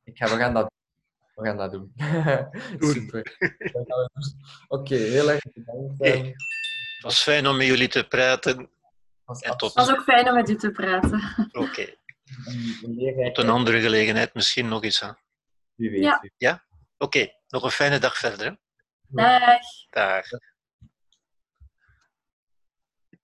Speaker 2: Ik ga, we gaan dat we gaan dat doen.
Speaker 1: Doen.
Speaker 2: Super. Oké, heel erg bedankt.
Speaker 1: Oké.
Speaker 2: eh,
Speaker 1: Het was fijn om met jullie te praten.
Speaker 2: was
Speaker 1: En tot-
Speaker 3: Het was ook fijn om met u te praten.
Speaker 1: Oké, tot een andere gelegenheid misschien nog eens. Hè.
Speaker 2: Wie weet.
Speaker 3: Ja.
Speaker 2: wie
Speaker 1: Oké, nog een fijne dag verder. Hè.
Speaker 3: Dag.
Speaker 1: Dag.